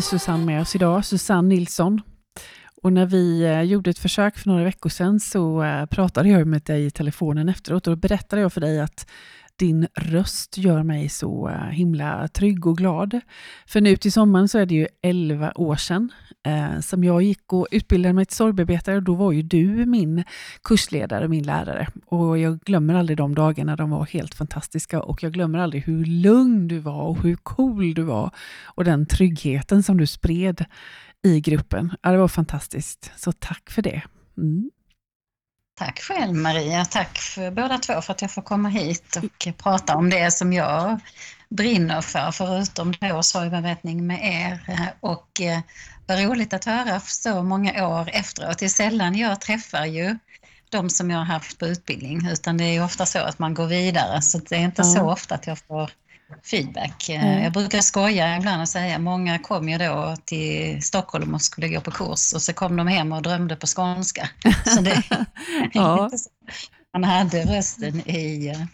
har Susanne med oss idag, Susanne Nilsson. Och när vi eh, gjorde ett försök för några veckor sedan så eh, pratade jag med dig i telefonen efteråt och då berättade jag för dig att din röst gör mig så eh, himla trygg och glad. För nu till sommaren så är det ju 11 år sedan eh, som jag gick och utbildade mig till sorgbearbetare och då var ju du min kursledare, min lärare. Och jag glömmer aldrig de dagarna, de var helt fantastiska och jag glömmer aldrig hur lugn du var och hur cool du var och den tryggheten som du spred i gruppen. Ja, det var fantastiskt, så tack för det. Mm. Tack själv Maria, tack för båda två för att jag får komma hit och prata om det som jag brinner för, förutom då sorgbearbetning med er. Och eh, vad roligt att höra så många år efteråt. Det är sällan jag träffar ju de som jag har haft på utbildning, utan det är ofta så att man går vidare, så det är inte mm. så ofta att jag får feedback. Mm. Jag brukar skoja ibland och säga, många kom ju då till Stockholm och skulle gå på kurs och så kom de hem och drömde på skånska. Så det, ja. man hade rösten i eh,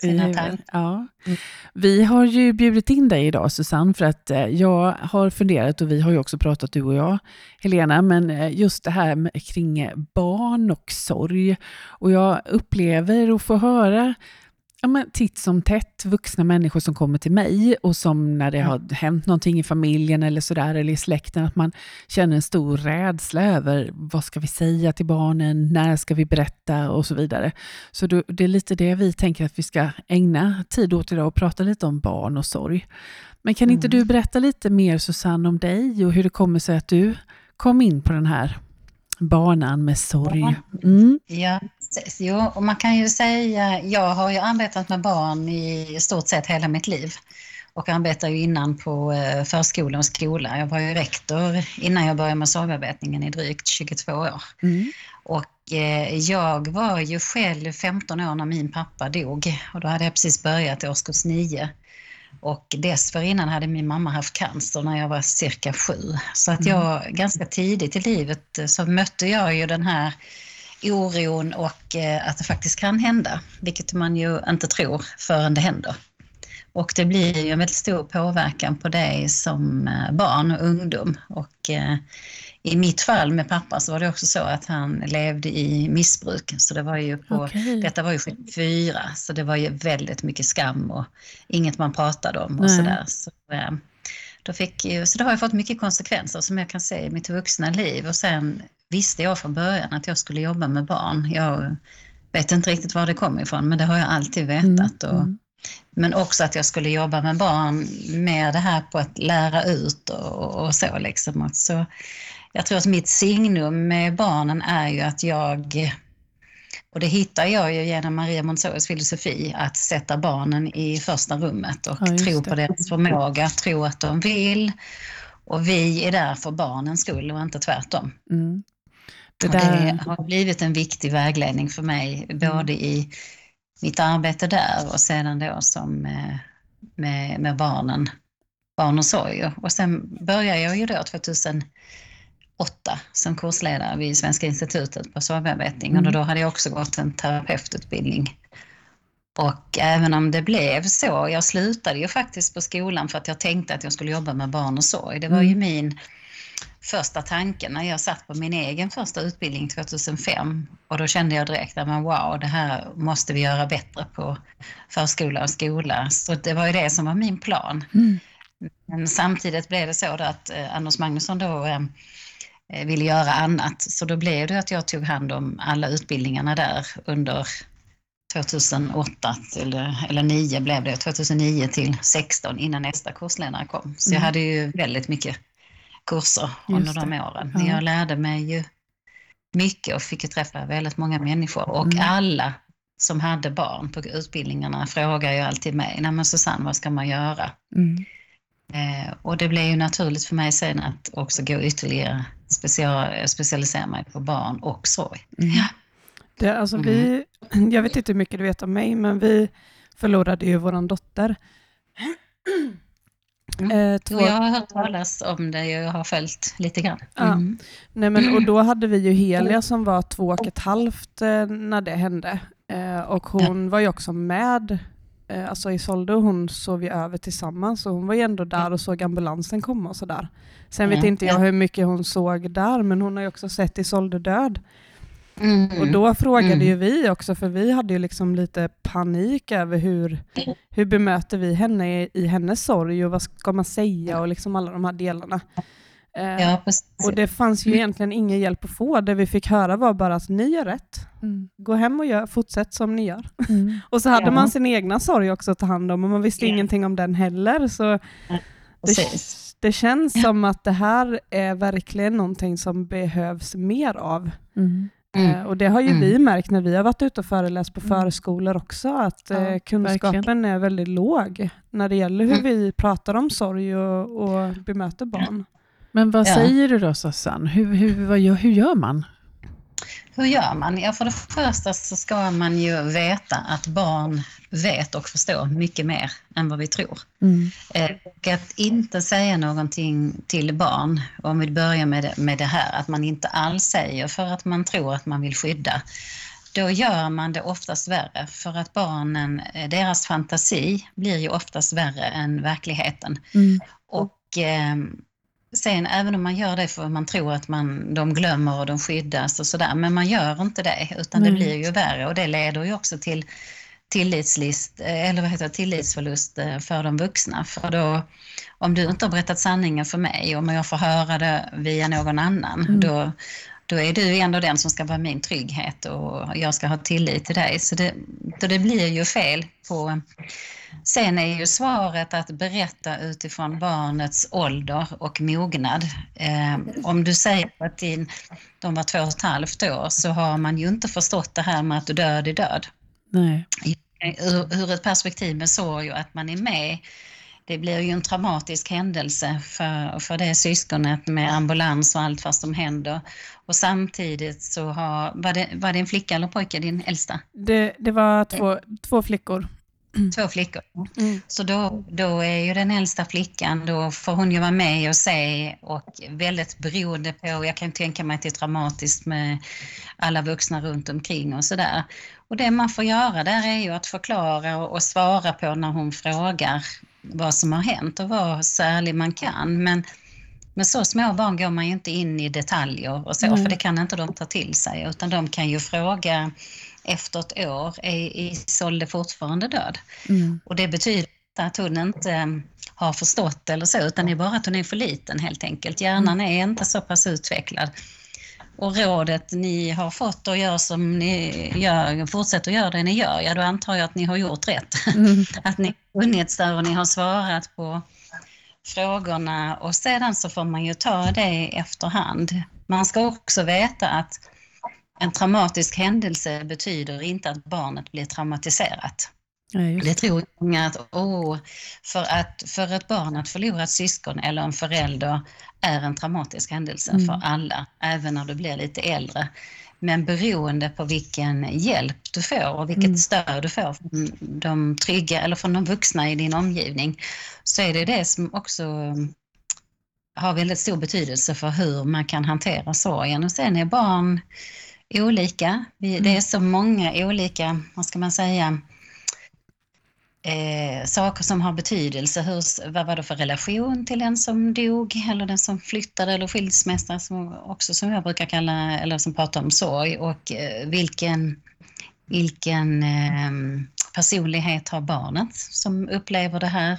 sina tankar. Ja. Vi har ju bjudit in dig idag Susanne, för att eh, jag har funderat och vi har ju också pratat du och jag, Helena, men eh, just det här med, kring barn och sorg. Och jag upplever och får höra ja, men titt som tätt vuxna människor som kommer till mig och som när det har hänt någonting i familjen eller sådär, eller i släkten, att man känner en stor rädsla över vad ska vi säga till barnen, när ska vi berätta och så vidare. Så då, det är lite det vi tänker att vi ska ägna tid åt idag och prata lite om barn och sorg. Men kan inte mm. du berätta lite mer Susanne om dig och hur det kommer sig att du kom in på den här banan med sorg? Mm. Ja, Jo, och man kan ju säga, jag har ju arbetat med barn i stort sett hela mitt liv och arbetade ju innan på eh, förskola och skola. Jag var ju rektor innan jag började med sorgbearbetningen i drygt 22 år. Mm. Och eh, jag var ju själv 15 år när min pappa dog och då hade jag precis börjat i årskurs 9. Och dessförinnan hade min mamma haft cancer när jag var cirka sju. Så att jag mm. ganska tidigt i livet så mötte jag ju den här oron och eh, att det faktiskt kan hända, vilket man ju inte tror förrän det händer. Och det blir ju en väldigt stor påverkan på dig som eh, barn och ungdom. Och eh, i mitt fall med pappa så var det också så att han levde i missbruk. Så det var ju på, okay. Detta var ju 74, så det var ju väldigt mycket skam och inget man pratade om och sådär. Så, då fick, så det har ju fått mycket konsekvenser som jag kan se i mitt vuxna liv. Och sen visste jag från början att jag skulle jobba med barn. Jag vet inte riktigt var det kom ifrån, men det har jag alltid vetat. Mm. Och, mm. men också att jag skulle jobba med barn med det här på att lära ut och, och så. Liksom. Så jag tror att mitt signum med barnen är ju att jag och det hittar jag ju genom Maria Montessoris filosofi, att sätta barnen i första rummet och ja, tro på deras förmåga, tro att de vill. Och vi är där för barnens skull och inte tvärtom. Mm. Det, där... det har blivit en viktig vägledning för mig, både i mitt arbete där och sedan då som eh, med, med barnen, barnomsorg. Och sen började jag ju då 2008 som kursledare vid Svenska institutet på sorgbearbetning mm. och då hade jag också gått en terapeututbildning. Och även om det blev så, jag slutade ju faktiskt på skolan för att jag tänkte att jag skulle jobba med barn och sorg. Det var ju mm. min första tanken när jag satt på min egen första utbildning 2005 och då kände jag direkt att wow, det här måste vi göra bättre på förskola och skola. Så det var ju det som var min plan. Mm. Men samtidigt blev det så att eh, Anders Magnusson då eh, ville göra annat. Så då blev det att jag tog hand om alla utbildningarna där under 2008 till, eller 9 blev det, 2009 till 16 innan nästa kursledare kom. Så jag mm. hade ju väldigt mycket kurser under de åren. Ja. Jag lärde mig ju mycket och fick träffa väldigt många människor och mm. alla som hade barn på utbildningarna frågar ju alltid mig, nej men Susanne vad ska man göra? Mm. Eh, och det blev ju naturligt för mig sen att också gå ytterligare special, specialisera mig på barn och sorg. Mm. Ja. Det, alltså vi, mm. jag vet inte hur mycket du vet om mig, men vi förlorade ju vår dotter Mm. Eh, två... Jag har hört talas om det, jag har följt lite grann. Mm. Ja. Nej, men, och då hade vi ju Helia som var två och ett halvt eh, när det hände. Eh, och hon ja. var ju också med eh, alltså Isolde och hon sov ju över tillsammans så hon var ju ändå där och såg ambulansen komma och sådär. Sen vet Mm. inte jag hur mycket hon såg där men hon har ju också sett Isolde död. Mm. Och då frågade Mm. ju vi också, för vi hade ju liksom lite panik över hur, hur bemöter vi henne i, i hennes sorg och vad ska man säga och liksom alla de här delarna. Eh, Ja, och det fanns ju egentligen ingen hjälp att få. Det vi fick höra var bara att ni gör rätt. Mm. Gå hem och gör, fortsätt som ni gör. Mm. Och så hade Ja. man sin egna sorg också att ta hand om och man visste Ja. ingenting om den heller. Så det, det känns som att det här är verkligen någonting som behövs mer av. Mm. Mm. Eh, Och det har ju Mm. vi märkt när vi har varit ute och föreläst på Mm. förskolor också, att Ja, eh, kunskapen verkligen. är väldigt låg när det gäller hur Mm. vi pratar om sorg och, och bemöter barn. Men vad Ja. säger du då Susanne? Hur, hur, vad gör, hur gör man? Hur gör man? Ja, för det första så ska man ju veta att barn vet och förstår mycket mer än vad vi tror. Mm. Eh, Och att inte säga någonting till barn, om vi börjar med det, med det här, att man inte alls säger för att man tror att man vill skydda. Då gör man det oftast värre för att barnen, eh, deras fantasi blir ju oftast värre än verkligheten. Mm. Och eh, sen även om man gör det för man tror att man, de glömmer och de skyddas och sådär, men man gör inte det utan det Nej. blir ju värre och det leder ju också till tillitslist, eh, eller vad heter det, tillitsförlust eh, för de vuxna. För då, om du inte har berättat sanningen för mig, om jag får höra det via någon annan, Mm. då, då är du ändå den som ska vara min trygghet och jag ska ha tillit till dig. Så det, det blir ju fel på... Sen är ju svaret att berätta utifrån barnets ålder och mognad. Eh, om du säger att din, de var två och ett halvt år så har man ju inte förstått det här med att du död är död Nej. ur, ur ett perspektiv med sorg och att man är med. Det blir ju en traumatisk händelse för, för det syskonet med ambulans och allt vad som händer. Och samtidigt så har, var det, var det en flicka eller pojke, din äldsta? Det, det var två, två flickor. Två flickor. Mm. Så då, då är ju den äldsta flickan, då får hon ju vara med och se och väldigt beroende på, jag kan tänka mig att det är traumatiskt med alla vuxna runt omkring och sådär. Och det man får göra där är ju att förklara och, och svara på när hon frågar vad som har hänt och vara så ärlig man kan. Men med så små barn går man ju inte in i detaljer och så, Nej. för det kan inte de ta till sig, utan de kan ju fråga efter ett år, är Isolde fortfarande död? Mm. Och det betyder att hon inte eh, har förstått eller så, utan det är bara att hon är för liten helt enkelt. Hjärnan är inte så pass utvecklad. Och rådet ni har fått och gör som ni gör, fortsätter att göra det ni gör, ja då antar jag att ni har gjort rätt. Mm. att ni har funnits där och ni har svarat på frågorna och sedan så får man ju ta det efterhand. Man ska också veta att en traumatisk händelse betyder inte att barnet blir traumatiserat. Ja. Det tror många att, åh, för, att, för ett barn att förlora ett syskon eller en förälder är en traumatisk händelse Mm. för alla, även när du blir lite äldre. Men beroende på vilken hjälp du får och vilket Mm. stöd du får från de trygga eller från de vuxna i din omgivning så är det det som också har väldigt stor betydelse för hur man kan hantera sorgen. Och sen är barn olika. Det är så många olika, vad ska man säga, eh, saker som har betydelse. Hur, vad var det för relation till den som dog eller den som flyttade eller skilsmässa som också som jag brukar kalla, eller som pratar om sorg och eh, vilken, vilken eh, personlighet har barnet som upplever det här.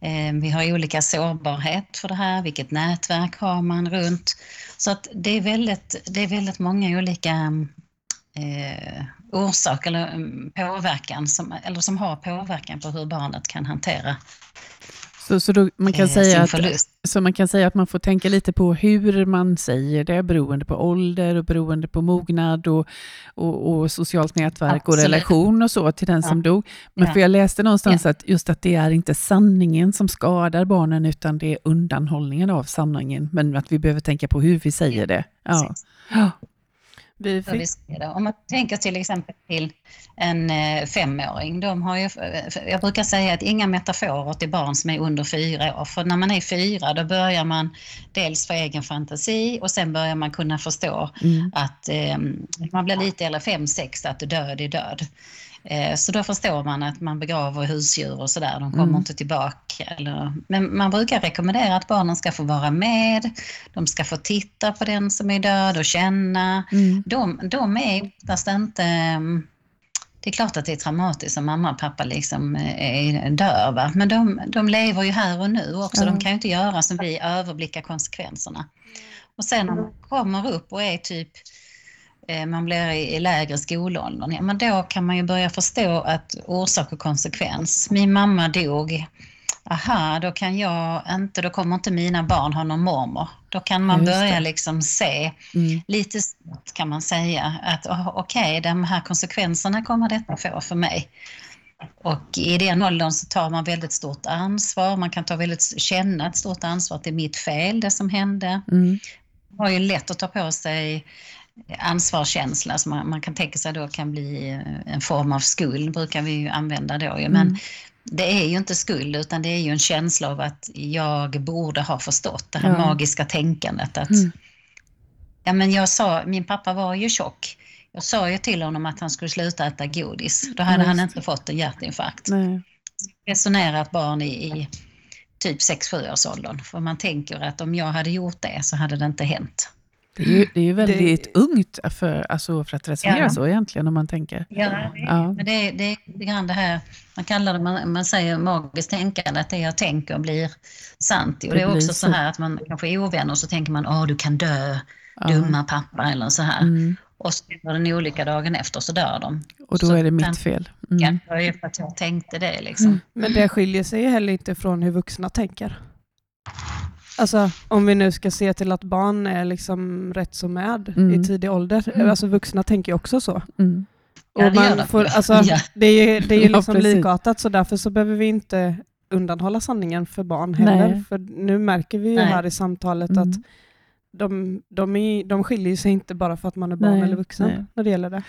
Ehm, vi har olika sårbarhet för det här, vilket nätverk har man runt. Så att det är väldigt, det är väldigt många olika eh, orsak eller mm, påverkan som, eller som har påverkan på hur barnet kan hantera Så, så då, man kan eh, säga att, förlust. så man kan säga att man får tänka lite på hur man säger det, beroende på ålder och beroende på mognad och, och, och socialt nätverk och Absolut. relation och så till den Ja. som dog. Men Ja. för jag läste någonstans att just att det är inte sanningen som skadar barnen, utan det är undanhållningen av sanningen. Men att vi behöver tänka på hur vi säger det. Ja. Precis. Vi fick. Om man tänker till exempel till en eh, femåring. De har ju, eh, jag brukar säga att inga metaforer till barn som är under fyra år. För när man är fyra då börjar man dels få egen fantasi och sen börjar man kunna förstå Mm. att eh, man blir lite eller fem, sex, att död är död. Eh, Så då förstår man att man begraver husdjur och sådär, de kommer Mm. inte tillbaka. Eller, men man brukar rekommendera att barnen ska få vara med, de ska få titta på den som är död och känna. Mm. De, de är oftast inte... mm, Det är klart att det är traumatiskt om mamma och pappa liksom eh, är, dör, va? men de, de lever ju här och nu också. Ja. De kan ju inte göra som vi, överblicka konsekvenserna. Och sen när man kommer upp och är typ man blir i, lägre skolåldern, ja, men då kan man ju börja förstå att orsak och konsekvens. Min mamma dog. Aha, då kan jag inte, då kommer inte mina barn ha någon mormor. Då kan man börja liksom se Mm. lite snabbt kan man säga att okej, de här konsekvenserna kommer detta få för mig. Och i den åldern så tar man väldigt stort ansvar, man kan ta väldigt, känna ett stort ansvar att det är mitt fel det som hände. Mm. Det har ju lätt att ta på sig ansvarskänsla som man, man kan tänka sig då kan bli eh, en form av skuld, brukar vi ju använda då. Men Mm. det är ju inte skuld utan det är ju en känsla av att jag borde ha förstått det här Ja. magiska tänkandet. Att, Mm. ja, men jag sa, min pappa var ju tjock. Jag sa ju till honom att han skulle sluta äta godis. Då hade Ja, han inte fått en hjärtinfarkt. Nej. Resonera ett barn i, i typ 6-7 års åldern. För man tänker att om jag hade gjort det så hade det inte hänt. Det är ju, det är ju väldigt ungt för, alltså för att resonera Ja. så egentligen om man tänker. Ja, Ja. men det, det är lite grann det här, man kallar det, man, man säger magiskt tänkande, att det jag tänker blir sant. Och Det det är också så så. här att man kanske är ovän och så tänker man, åh du kan dö, Ja. dumma pappa eller så här. Mm. Och så är det en olycka dagen efter så dör de. Och då Så är det mitt fel. Ja, Mm. det var ju för att jag tänkte det liksom. Mm. Men det skiljer sig heller inte från hur vuxna tänker. Alltså om vi nu ska se till att barn är liksom rätt så med Mm. i tidig ålder. Mm. Alltså vuxna tänker ju också så. Mm. Ja, Och det gör man de. får, alltså, Ja. Det är ju, det är Ja, liksom likartat så därför så behöver vi inte undanhålla sanningen för barn heller. Nej. För nu märker vi ju Nej. här i samtalet Mm. att de, de, är, de skiljer sig inte bara för att man är barn Nej, eller vuxen nej. när det gäller det.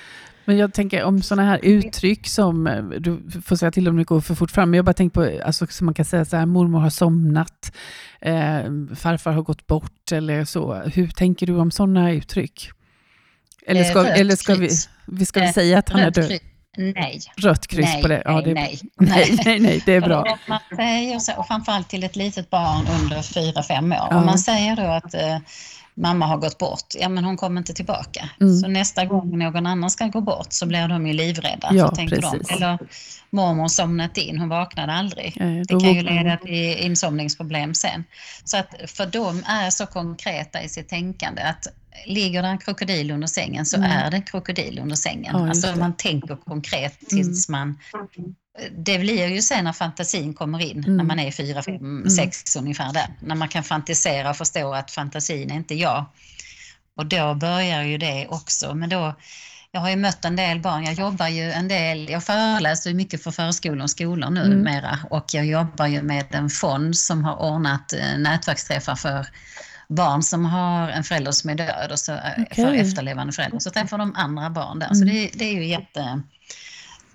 Men jag tänker om sådana här uttryck som, du får säga till om det går för fort fram, men jag bara tänker på, alltså, som man kan säga så här, mormor har somnat, eh, farfar har gått bort eller så. Hur tänker du om sådana uttryck? Eller ska, Eh, rött eller ska vi, vi ska Eh, säga att han är död? Nej. Rött kryss nej, på det? Ja, nej, det nej. nej, nej, nej, det är bra. Man säger så, och framförallt till ett litet barn under 4-5 år. Ja. Om man säger då att eh, mamma har gått bort, ja men hon kommer inte tillbaka. Mm. Så nästa gång någon annan ska gå bort så blir de ju livrädda. Ja, så tänker precis. De. Eller mormor somnat in, hon vaknade aldrig. Eh, Det kan ju leda till insomningsproblem sen. Så att för de är så konkreta i sitt tänkande att ligger det en krokodil under sängen så Mm. är det en krokodil under sängen. Ja, alltså man tänker konkret tills man... Det blir ju sen när fantasin kommer in, Mm. när man är fyra, fem, sex ungefär där. När man kan fantisera och förstå att fantasin är inte jag. Och då börjar ju det också. Men då, jag har ju mött en del barn. Jag jobbar ju en del, jag föreläser ju mycket för förskolor och skolor Mm. numera och jag jobbar ju med en fond som har ordnat eh, nätverksträffar för barn som har en förälder som är död och så, eh, för efterlevande föräldrar. Så träffar de andra barn där. Så Mm. det, det är ju jätte,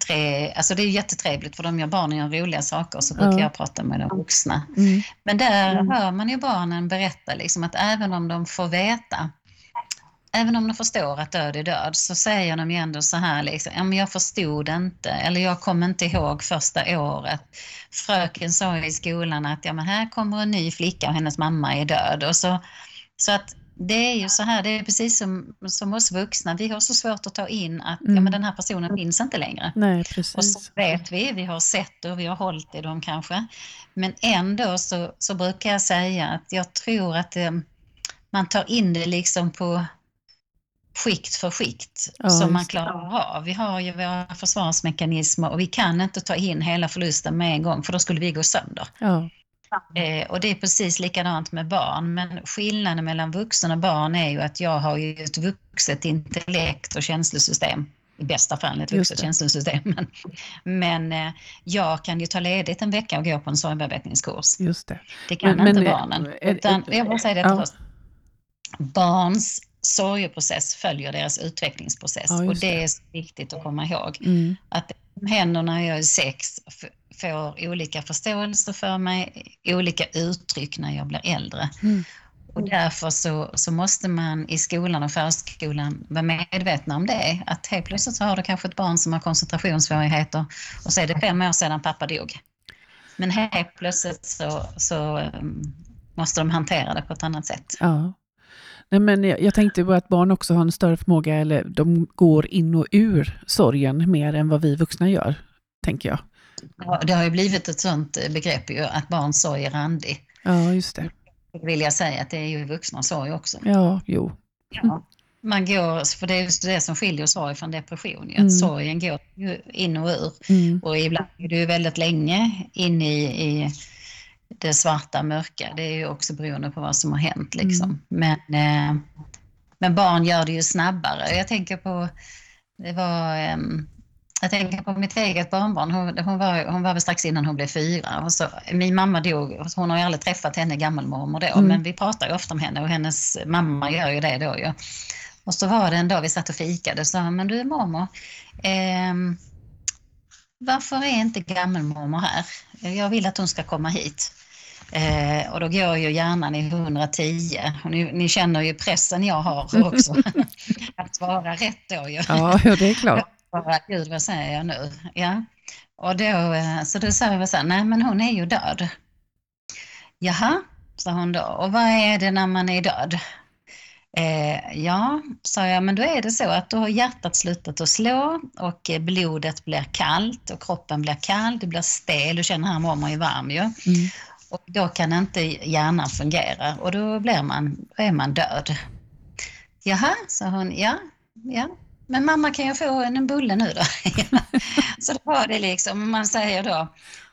tre, alltså det är jättetrevligt för de gör barnen gör roliga saker så brukar Ja. jag prata med de vuxna. Mm. Men där hör man ju barnen berätta liksom att även om de får veta, även om de förstår att död är död, så säger de ju ändå så här liksom, ja men jag förstod inte, eller jag kommer inte ihåg första året. Fröken sa i skolan att ja men här kommer en ny flicka och hennes mamma är död. Och så, så att det är ju så här, det är precis som, som oss vuxna, vi har så svårt att ta in att ja, Mm. men den här personen finns inte längre. Nej, Och så precis. vet vi, vi har sett och vi har hållit i dem kanske. Men ändå så, så brukar jag säga att jag tror att eh, man tar in det liksom på skikt för skikt Ja, som man det. klarar av. Vi har ju våra försvarsmekanismer och vi kan inte ta in hela förlusten med en gång för då skulle vi gå sönder. Ja. Eh, och det är precis likadant med barn. Men skillnaden mellan vuxna och barn är ju att jag har ju ett vuxet intellekt och känslosystem. I bästa fall ett vuxet det. känslosystem. Men, men eh, jag kan ju ta ledigt en vecka och gå på en sorgbearbetningskurs. Just det. Det kan Men- inte men, barnen. är- Utan, jag vill säga detta ja. först. Barns sorgeprocess följer deras utvecklingsprocess. Ja, och det det. är så viktigt att komma ihåg Mm. att det som händer när jag är sex får olika förståelse för mig, olika uttryck när jag blir äldre. Mm. Och därför så, så måste man i skolan och förskolan vara medvetna om det. Att helt plötsligt så har du kanske ett barn som har koncentrationssvårigheter och så är det fem år sedan pappa dog. Men helt plötsligt så, så um, måste de hantera det på ett annat sätt. Ja. Nej, men jag, jag tänkte på att barn också har en större förmåga, eller de går in och ur sorgen mer än vad vi vuxna gör, tänker jag. Ja, det har ju blivit ett sånt begrepp ju, att barns sorg är randig. Ja, just det. Det vill jag säga att det är ju vuxna sorg också. Ja, jo. Ja. Man går, för det är just det som skiljer sorg från depression. Ju, Mm. att sorgen går in och ur. Mm. Och ibland är du väldigt länge inne i, i det svarta, mörka. Det är ju också beroende på vad som har hänt. Liksom. Men, eh, men barn gör det ju snabbare. Jag tänker på, det var, ehm, jag tänker på mitt eget barnbarn. Hon, hon, var, hon var väl strax innan hon blev fyra. Och så, min mamma dog. Hon har ju aldrig träffat henne, gammelmormor då. Mm. Men vi pratar ju ofta om henne och hennes mamma gör ju det då ju. Och så var det en dag vi satt och fikade och sa, men du mormor, ehm, varför är inte gammelmormor här? Jag vill att hon ska komma hit. Eh, och då går ju hjärnan i 110. Och ni, ni känner ju pressen jag har också. att svara rätt då ju. Ja, det är klart. Bara, Gud, vad säger jag nu? Ja. Och då, eh, så då sa vi så här, nej men hon är ju död. Jaha, sa hon då. Och vad är det när man är död? Eh, ja, sa jag, men då är det så att då har hjärtat slutat att slå och eh, blodet blir kallt och kroppen blir kall, det blir stel, du känner här mormor är varm ju. Mm. Och då kan inte hjärnan fungera och då, blir man, då är man död. Jaha, sa hon, ja, ja. Men mamma kan jag få en bulle nu då? så då var det liksom, man säger då,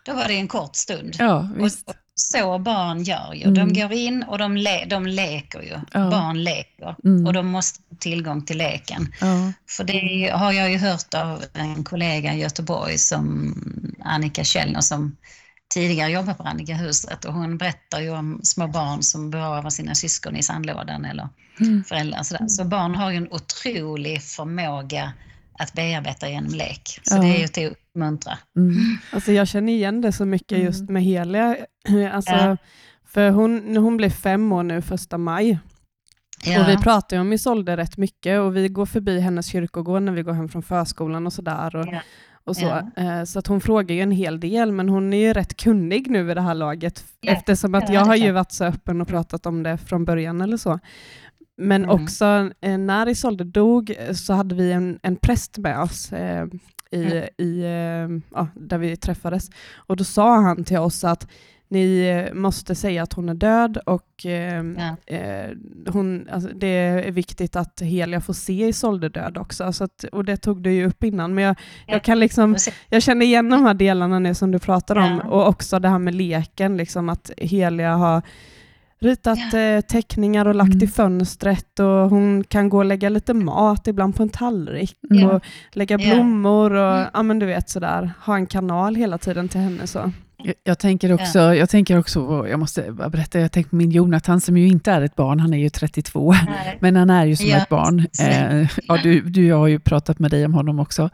då var det en kort stund. Ja, visst. Och, så barn gör ju. Mm. De går in och de, le, de leker ju. Ja. Barn leker Mm. och de måste ha tillgång till leken. Ja. För det har jag ju hört av en kollega i Göteborg som Annika Källner som tidigare jobbade på Annika huset och hon berättar ju om små barn som bevarar sina syskon i sandlådan eller Mm. föräldrar. Sådär. Så barn har ju en otrolig förmåga att bearbeta genom lek. Så Ja. det är ju till att uppmuntra. Mm. Alltså jag känner igen det så mycket just Mm. med Helia. Alltså, Ja. För hon, hon blev fem år nu första maj. Ja. Och vi pratar ju om Isolde rätt mycket och vi går förbi hennes kyrkogård när vi går hem från förskolan och sådär. Och, Ja. Och så Ja. Eh, så att hon frågar ju en hel del, men hon är ju rätt kunnig nu i det här laget Ja. eftersom att Ja, jag har ju varit så öppen och pratat om det från början eller så. Men Mm. också eh, när Isolde dog eh, så hade vi en, en präst med oss eh, i, Mm. i, eh, ja, där vi träffades. Och då sa han till oss att ni eh, måste säga att hon är död och eh, Ja. hon, alltså, det är viktigt att Helia får se Isolde död också. Så att, och det tog du ju upp innan, men jag, Ja. jag kan liksom jag känner igen de här delarna nu som du pratar om Ja. och också det här med leken, liksom att Helia har ritat eh, teckningar och lagt Mm. i fönstret och hon kan gå och lägga lite mat ibland på en tallrik Mm. och lägga blommor och Mm. ja men du vet sådär, ha en kanal hela tiden till henne så. Jag, jag, tänker också, jag tänker också, jag måste berätta, jag tänker på min Jonathan som ju inte är ett barn, han är ju 32, Nej. men han är ju som Ja, ett barn. Eh, ja, du, du jag har ju pratat med dig om honom också,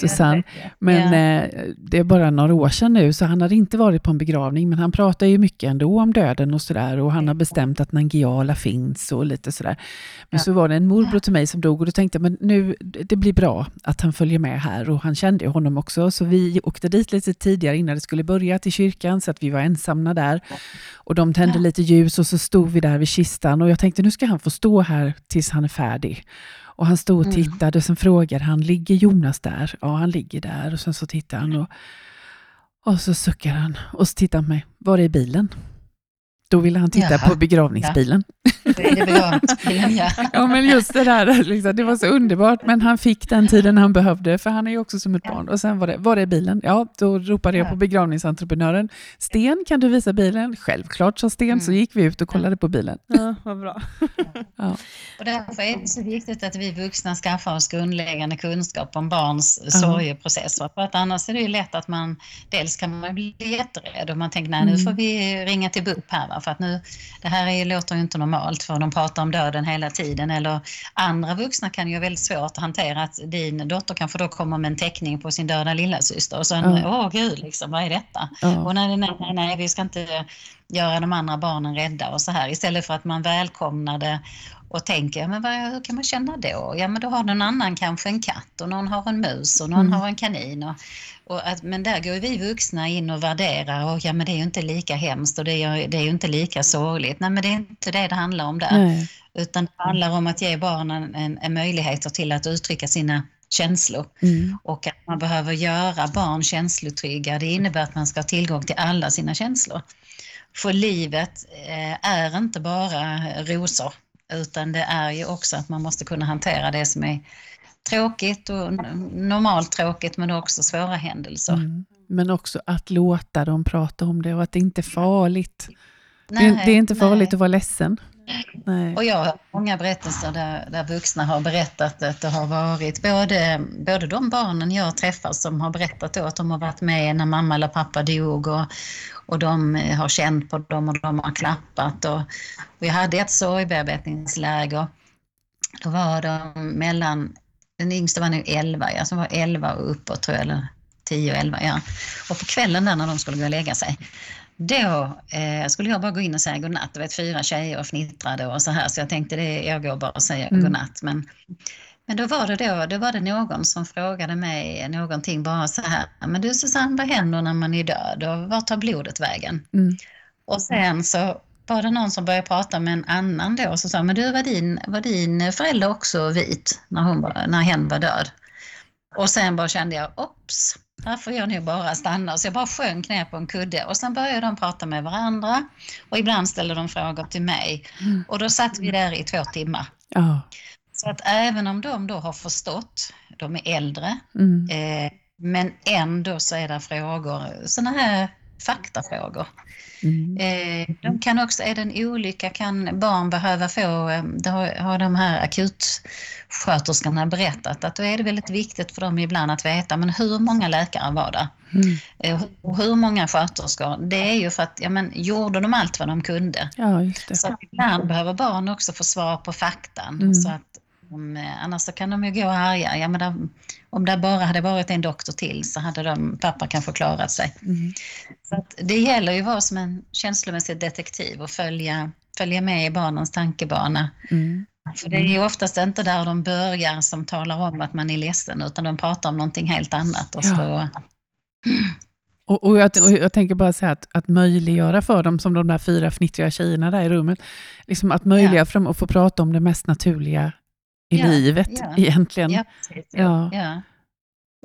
Susanne. Men Ja. eh, det är bara några år sedan nu, så han hade inte varit på en begravning, men han pratar ju mycket ändå om döden och sådär, och han har bestämt att Nangiala finns och lite sådär. Men Ja. så var det en morbror till mig som dog och då tänkte jag, men nu, det blir bra att han följer med här, och han kände ju honom också, så vi åkte dit lite tidigare innan det skulle börja till kyrkan, så att vi var ensamma där. Och de tände Ja. lite ljus och så stod vi där vid kistan och jag tänkte nu ska han få stå här tills han är färdig. Och han stod och Mm. tittade och sen frågade han, ligger Jonas där? Ja, han ligger där. Och sen så tittar han och, och så suckar han och så tittar han på mig, var är bilen? Då ville han titta Jaha. på begravningsbilen. Då är det begravningsbilen, ja. Ja, men just det där, liksom, det var så underbart. Men han fick den tiden han behövde, för han är ju också som ett Ja. barn. Och sen var det, var är bilen? Ja, då ropade jag Ja. på begravningsentreprenören. Sten, kan du visa bilen? Självklart, sa Sten. Så Mm. gick vi ut och kollade på bilen. Ja, vad bra. Ja. Och därför är det så viktigt att vi vuxna skaffar oss grundläggande kunskap om barns Ja. sorgeprocesser. För att annars är det ju lätt att man, dels kan man bli jätterädd och man tänker nej nu Mm. får vi ringa till BUP här va? För att nu, det här är, låter ju inte normalt för de pratar om döden hela tiden. Eller andra vuxna kan ju ha väldigt svårt att hantera att din dotter kanske då kommer med en teckning på sin döda lillasyster och sen, Ja. åh gud liksom, vad är detta? Ja. Och nej, nej, nej, nej, vi ska inte göra de andra barnen rädda och så här istället för att man välkomnar det och tänker, men vad, hur kan man känna då? Ja, men då har någon annan kanske en katt och någon har en mus och någon Mm. har en kanin. Och, och att, men där går vi vuxna in och värderar och ja, men det är ju inte lika hemskt och det är, det är ju inte lika sorgligt. Nej, men det är inte det det handlar om där. Nej. Utan det handlar om att ge barnen en, en möjligheter till att uttrycka sina känslor. Mm. Och att man behöver göra barn känslotrygga. Det innebär att man ska ha tillgång till alla sina känslor. För livet eh, är inte bara rosor, utan det är ju också att man måste kunna hantera det som är tråkigt och normalt tråkigt, men också svåra händelser. Mm. Men också att låta dem prata om det och att det inte är farligt. Det, Nej, det är inte farligt nej. att vara ledsen. Nej. Och jag har många berättelser där, där vuxna har berättat att det har varit både, både de barnen jag träffar som har berättat då att de har varit med när mamma eller pappa dog och, och de eh, har känt på dem och de har klappat. Och, vi hade ett sorgbearbetningsläger. Då var de mellan, den yngsta var nu 11, ja, som var 11 och uppåt tror jag, eller 10 och 11 ja. Och på kvällen där när de skulle gå och lägga sig, då eh, skulle jag bara gå in och säga godnatt. Det var fyra tjejer och fnittrade och så här, så jag tänkte det, jag går bara och säger Mm. godnatt. Men, men då var det då, då var det någon som frågade mig någonting bara så här, men du Susanne, vad händer när man är död och vart tar blodet vägen? Mm. Och sen så var det någon som började prata med en annan då så sa men du var din, var din förälder också vit när, hon var, när hen var död? Och sen bara kände jag, ops, här får jag nog bara stanna. Så jag bara sjönk ner på en kudde och sen började de prata med varandra och ibland ställde de frågor till mig. Mm. Och då satt vi där i två timmar. Ja. Så att även om de då har förstått, de är äldre, Mm. eh, men ändå så är det frågor, sådana här faktafrågor. Mm. Eh, de kan också, är det en olycka kan barn behöva få, eh, det har, har de här akutsköterskorna berättat, att då är det väldigt viktigt för dem ibland att veta, men hur många läkare var det? Mm. Eh, Och hur många sköterskor? Det är ju för att, ja men gjorde de allt vad de kunde? Ja, just det. Så ibland behöver barn också få svar på faktan. Mm. Så att, eh, annars så kan de ju gå arga. Ja, men där, om det bara hade varit en doktor till så hade de, pappa kanske klarat sig. Mm. Så det gäller ju att vara som en känslomässig detektiv och följa, följa med i barnens tankebana. Mm. För det är ju oftast inte där de börjar som talar om att man är ledsen utan de pratar om någonting helt annat. Och så, Och, och, jag, och jag tänker bara säga att, att möjliggöra för dem, som de där fyra fnittriga tjejerna där i rummet, liksom att möjliggöra för dem att få prata om det mest naturliga i Ja, livet ja. egentligen. ja, precis, Ja. ja.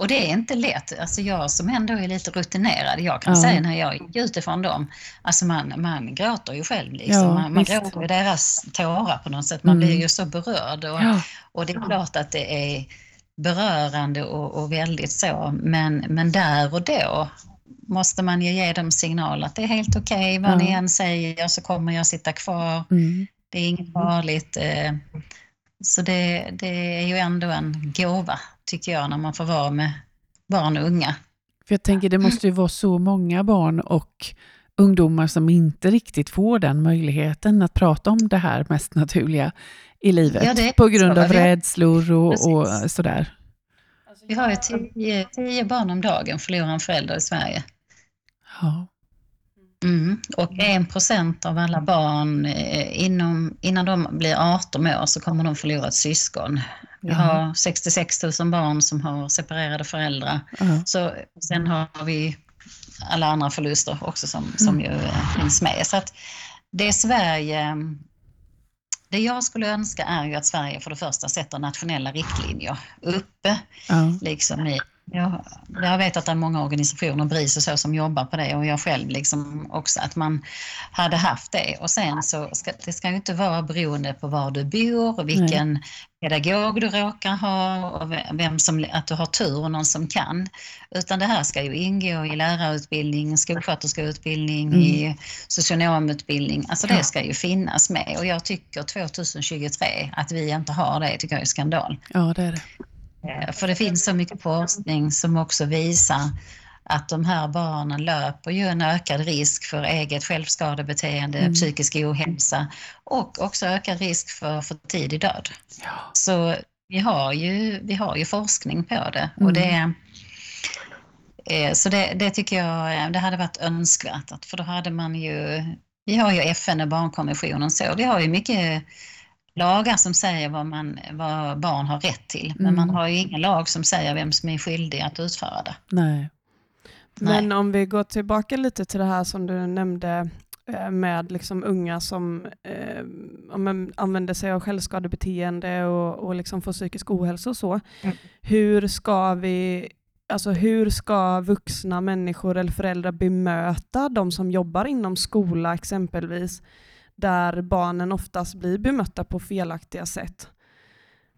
Och det är inte lätt. Alltså jag som ändå är lite rutinerad, jag kan Ja. säga när jag gick utifrån dem, alltså man, man gråter ju själv. Liksom. Ja, man man gråter ju deras tårar på något sätt. Man Mm. blir ju så berörd. Och, Ja. och det är klart att det är berörande och, och väldigt så, men, men där och då måste man ju ge dem signal att det är helt okej vad Ja. ni än säger så kommer jag sitta kvar. Mm. Det är inget farligt. eh, Så det, det är ju ändå en gåva, tycker jag, när man får vara med barn och unga. För jag tänker det måste ju vara så många barn och ungdomar som inte riktigt får den möjligheten att prata om det här mest naturliga i livet. Ja, på grund av rädslor och, och sådär. Vi har ju tio, tio barn om dagen förlorar en förälder i Sverige. Ja. Mm. Och en procent av alla barn eh, inom, innan de blir 18 år så kommer de förlora ett syskon. Vi har 66 000 barn som har separerade föräldrar. Ja. Så, sen har vi alla andra förluster också som, som ju eh, finns med. Så att det Sverige, det jag skulle önska är ju att Sverige för det första sätter nationella riktlinjer uppe Ja. liksom i jag, jag vet att det är många organisationer, BRIS och så, som jobbar på det och jag själv liksom också, att man hade haft det. Och sen så ska det ska inte vara beroende på var du bor och vilken pedagog du råkar ha och vem som, att du har tur och någon som kan. Utan det här ska ju ingå i lärarutbildning, skolsköterskeutbildning, Mm. i socionomutbildning. Alltså det ska ju finnas med och jag tycker 2023 att vi inte har det, tycker jag är skandal. ja, det är det. Eh, För det finns så mycket forskning som också visar att de här barnen löper ju en ökad risk för eget självskadebeteende, Mm. psykisk ohälsa och också ökad risk för för tidig död. Ja. Så vi har ju, vi har ju forskning på det Mm. och det eh, så det, det tycker jag det hade varit önskvärt, att, för då hade man ju Vi har ju FN och barnkonventionen så. Vi har ju mycket lagar som säger vad, man, vad barn har rätt till. Men man Mm. har ju ingen lag som säger vem som är skyldig att utföra det. Nej. Men om vi går tillbaka lite till det här som du nämnde eh, med liksom unga som eh, använder sig av självskadebeteende och, och liksom får psykisk ohälsa och så. Mm. Hur ska vi Alltså hur ska vuxna människor eller föräldrar bemöta de som jobbar inom skola exempelvis, där barnen oftast blir bemötta på felaktiga sätt?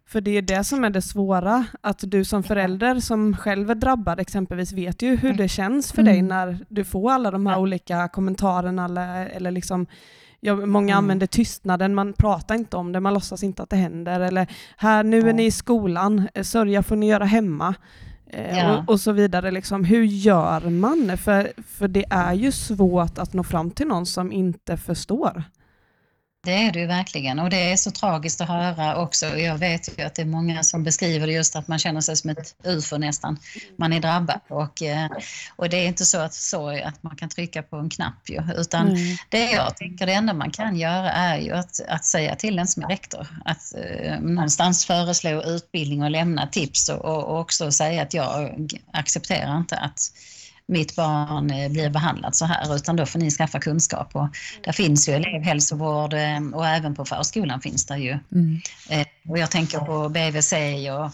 För det är det som är det svåra, att du som förälder som själv är drabbad exempelvis vet ju hur det känns för dig Mm. när du får alla de här olika kommentarerna eller, eller liksom Ja, många Mm. använder tystnaden, man pratar inte om det, man låtsas inte att det händer. Eller här, nu är ni i skolan, eh, sörja får ni göra hemma. Eh, Ja. och, och så vidare. Liksom. Hur gör man? För, för det är ju svårt att nå fram till någon som inte förstår. Det är det ju verkligen och det är så tragiskt att höra också. Jag vet ju att det är många som beskriver det just att man känner sig som ett ufo nästan. Man är drabbad och, eh, och det är inte så att, så att man kan trycka på en knapp ju, utan Nej. det jag tänker det enda man kan göra är ju att, att säga till den som är rektor att eh, någonstans föreslå utbildning och lämna tips och, och, och också säga att jag accepterar inte att mitt barn eh, blir behandlat så här utan då får ni skaffa kunskap. Och där finns ju elevhälsovård eh, och även på förskolan finns det ju. Mm. Eh, Och jag tänker på BVC och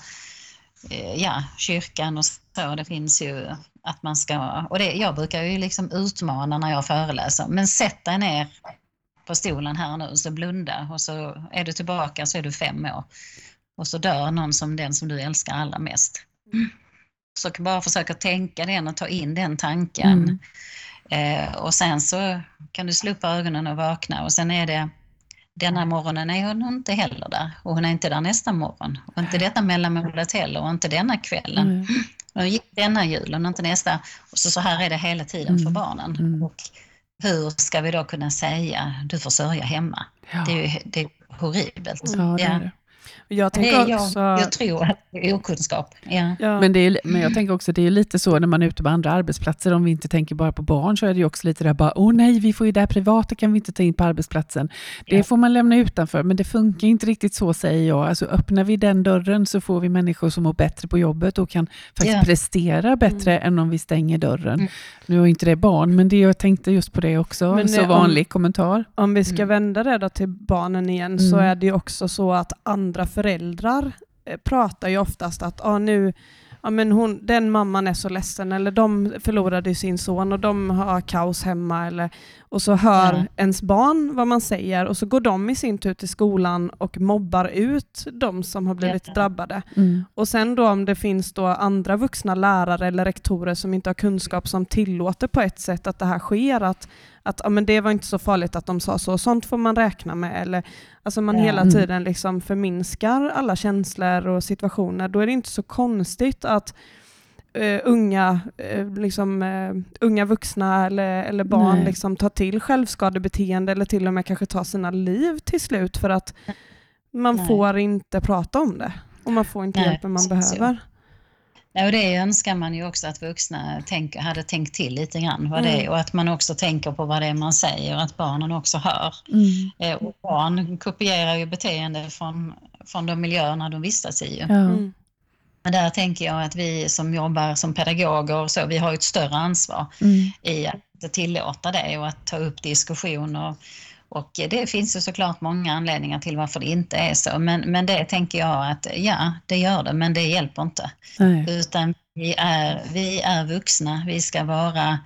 ja, kyrkan och så. Det finns ju att man ska, och det, jag brukar ju liksom utmana när jag föreläser, men sätt dig ner på stolen här nu så blunda och så är du tillbaka så är du fem år. Och så dör någon som den som du älskar allra mest. Så bara försöka tänka den och ta in den tanken. Mm. Eh, och sen så kan du slå upp ögonen och vakna och sen är det denna morgonen är hon inte heller där och hon är inte där nästa morgon och inte detta mellanmålet heller och inte denna kvällen. Nej. Och gick denna julen och inte nästa. Och så, så här är det hela tiden för Mm. barnen. Mm. Och hur ska vi då kunna säga du får sörja hemma? Ja. Det är ju det är horribelt. ja, det är det. Jag Det tänker är, jag, också... jag tror att det är okunskap. Ja. ja, Men, det är, men jag tänker också det är lite så när man är ute på andra arbetsplatser, om vi inte tänker bara på barn, så är det ju också lite där bara, åh nej, vi får ju det här privata kan vi inte ta in på arbetsplatsen. Det Ja. får man lämna utanför, men det funkar inte riktigt så säger jag. Alltså öppnar vi den dörren så får vi människor som mår bättre på jobbet och kan faktiskt Ja. prestera bättre än om vi stänger dörren. Mm. Nu är inte det barn, men det jag tänkte just på det också, Men en så det- om- vanlig kommentar. Om vi ska Mm. vända det då till barnen igen så Mm. är det ju också så att andra föräldrar eh, pratar ju oftast att ah, nu, ja, men hon, den mamman är så ledsen eller de förlorade sin son och de har kaos hemma. Eller, och så hör Ja. ens barn vad man säger och så går de i sin tur till skolan och mobbar ut de som har blivit Ja. drabbade. Mm. Och sen då om det finns då andra vuxna lärare eller rektorer som inte har kunskap som tillåter på ett sätt att det här sker, att, att ja, men det var inte så farligt att de sa så, sånt får man räkna med. Eller, alltså man Ja. hela Mm. tiden liksom förminskar alla känslor och situationer, då är det inte så konstigt att eh, unga, eh, liksom, eh, unga vuxna eller, eller barn Nej. liksom, tar till självskadebeteende eller till och med kanske tar sina liv till slut för att man Nej. får inte prata om det och man får inte Nej, hjälpen man behöver. Nej, och det önskar man ju också att vuxna tänker, hade tänkt till lite grann vad det Mm. är och att man också tänker på vad det är man säger, att barnen också hör. Mm. Eh, Och barn kopierar ju beteende från, från de miljöerna de vistas i. Mm. Men där tänker jag att vi som jobbar som pedagoger och så, vi har ett större ansvar Mm. i att tillåta det och att ta upp diskussioner. Och det finns ju såklart många anledningar till varför det inte är så, men, men det tänker jag att ja, det gör det, men det hjälper inte. Nej. Utan vi är, vi är vuxna, vi ska vara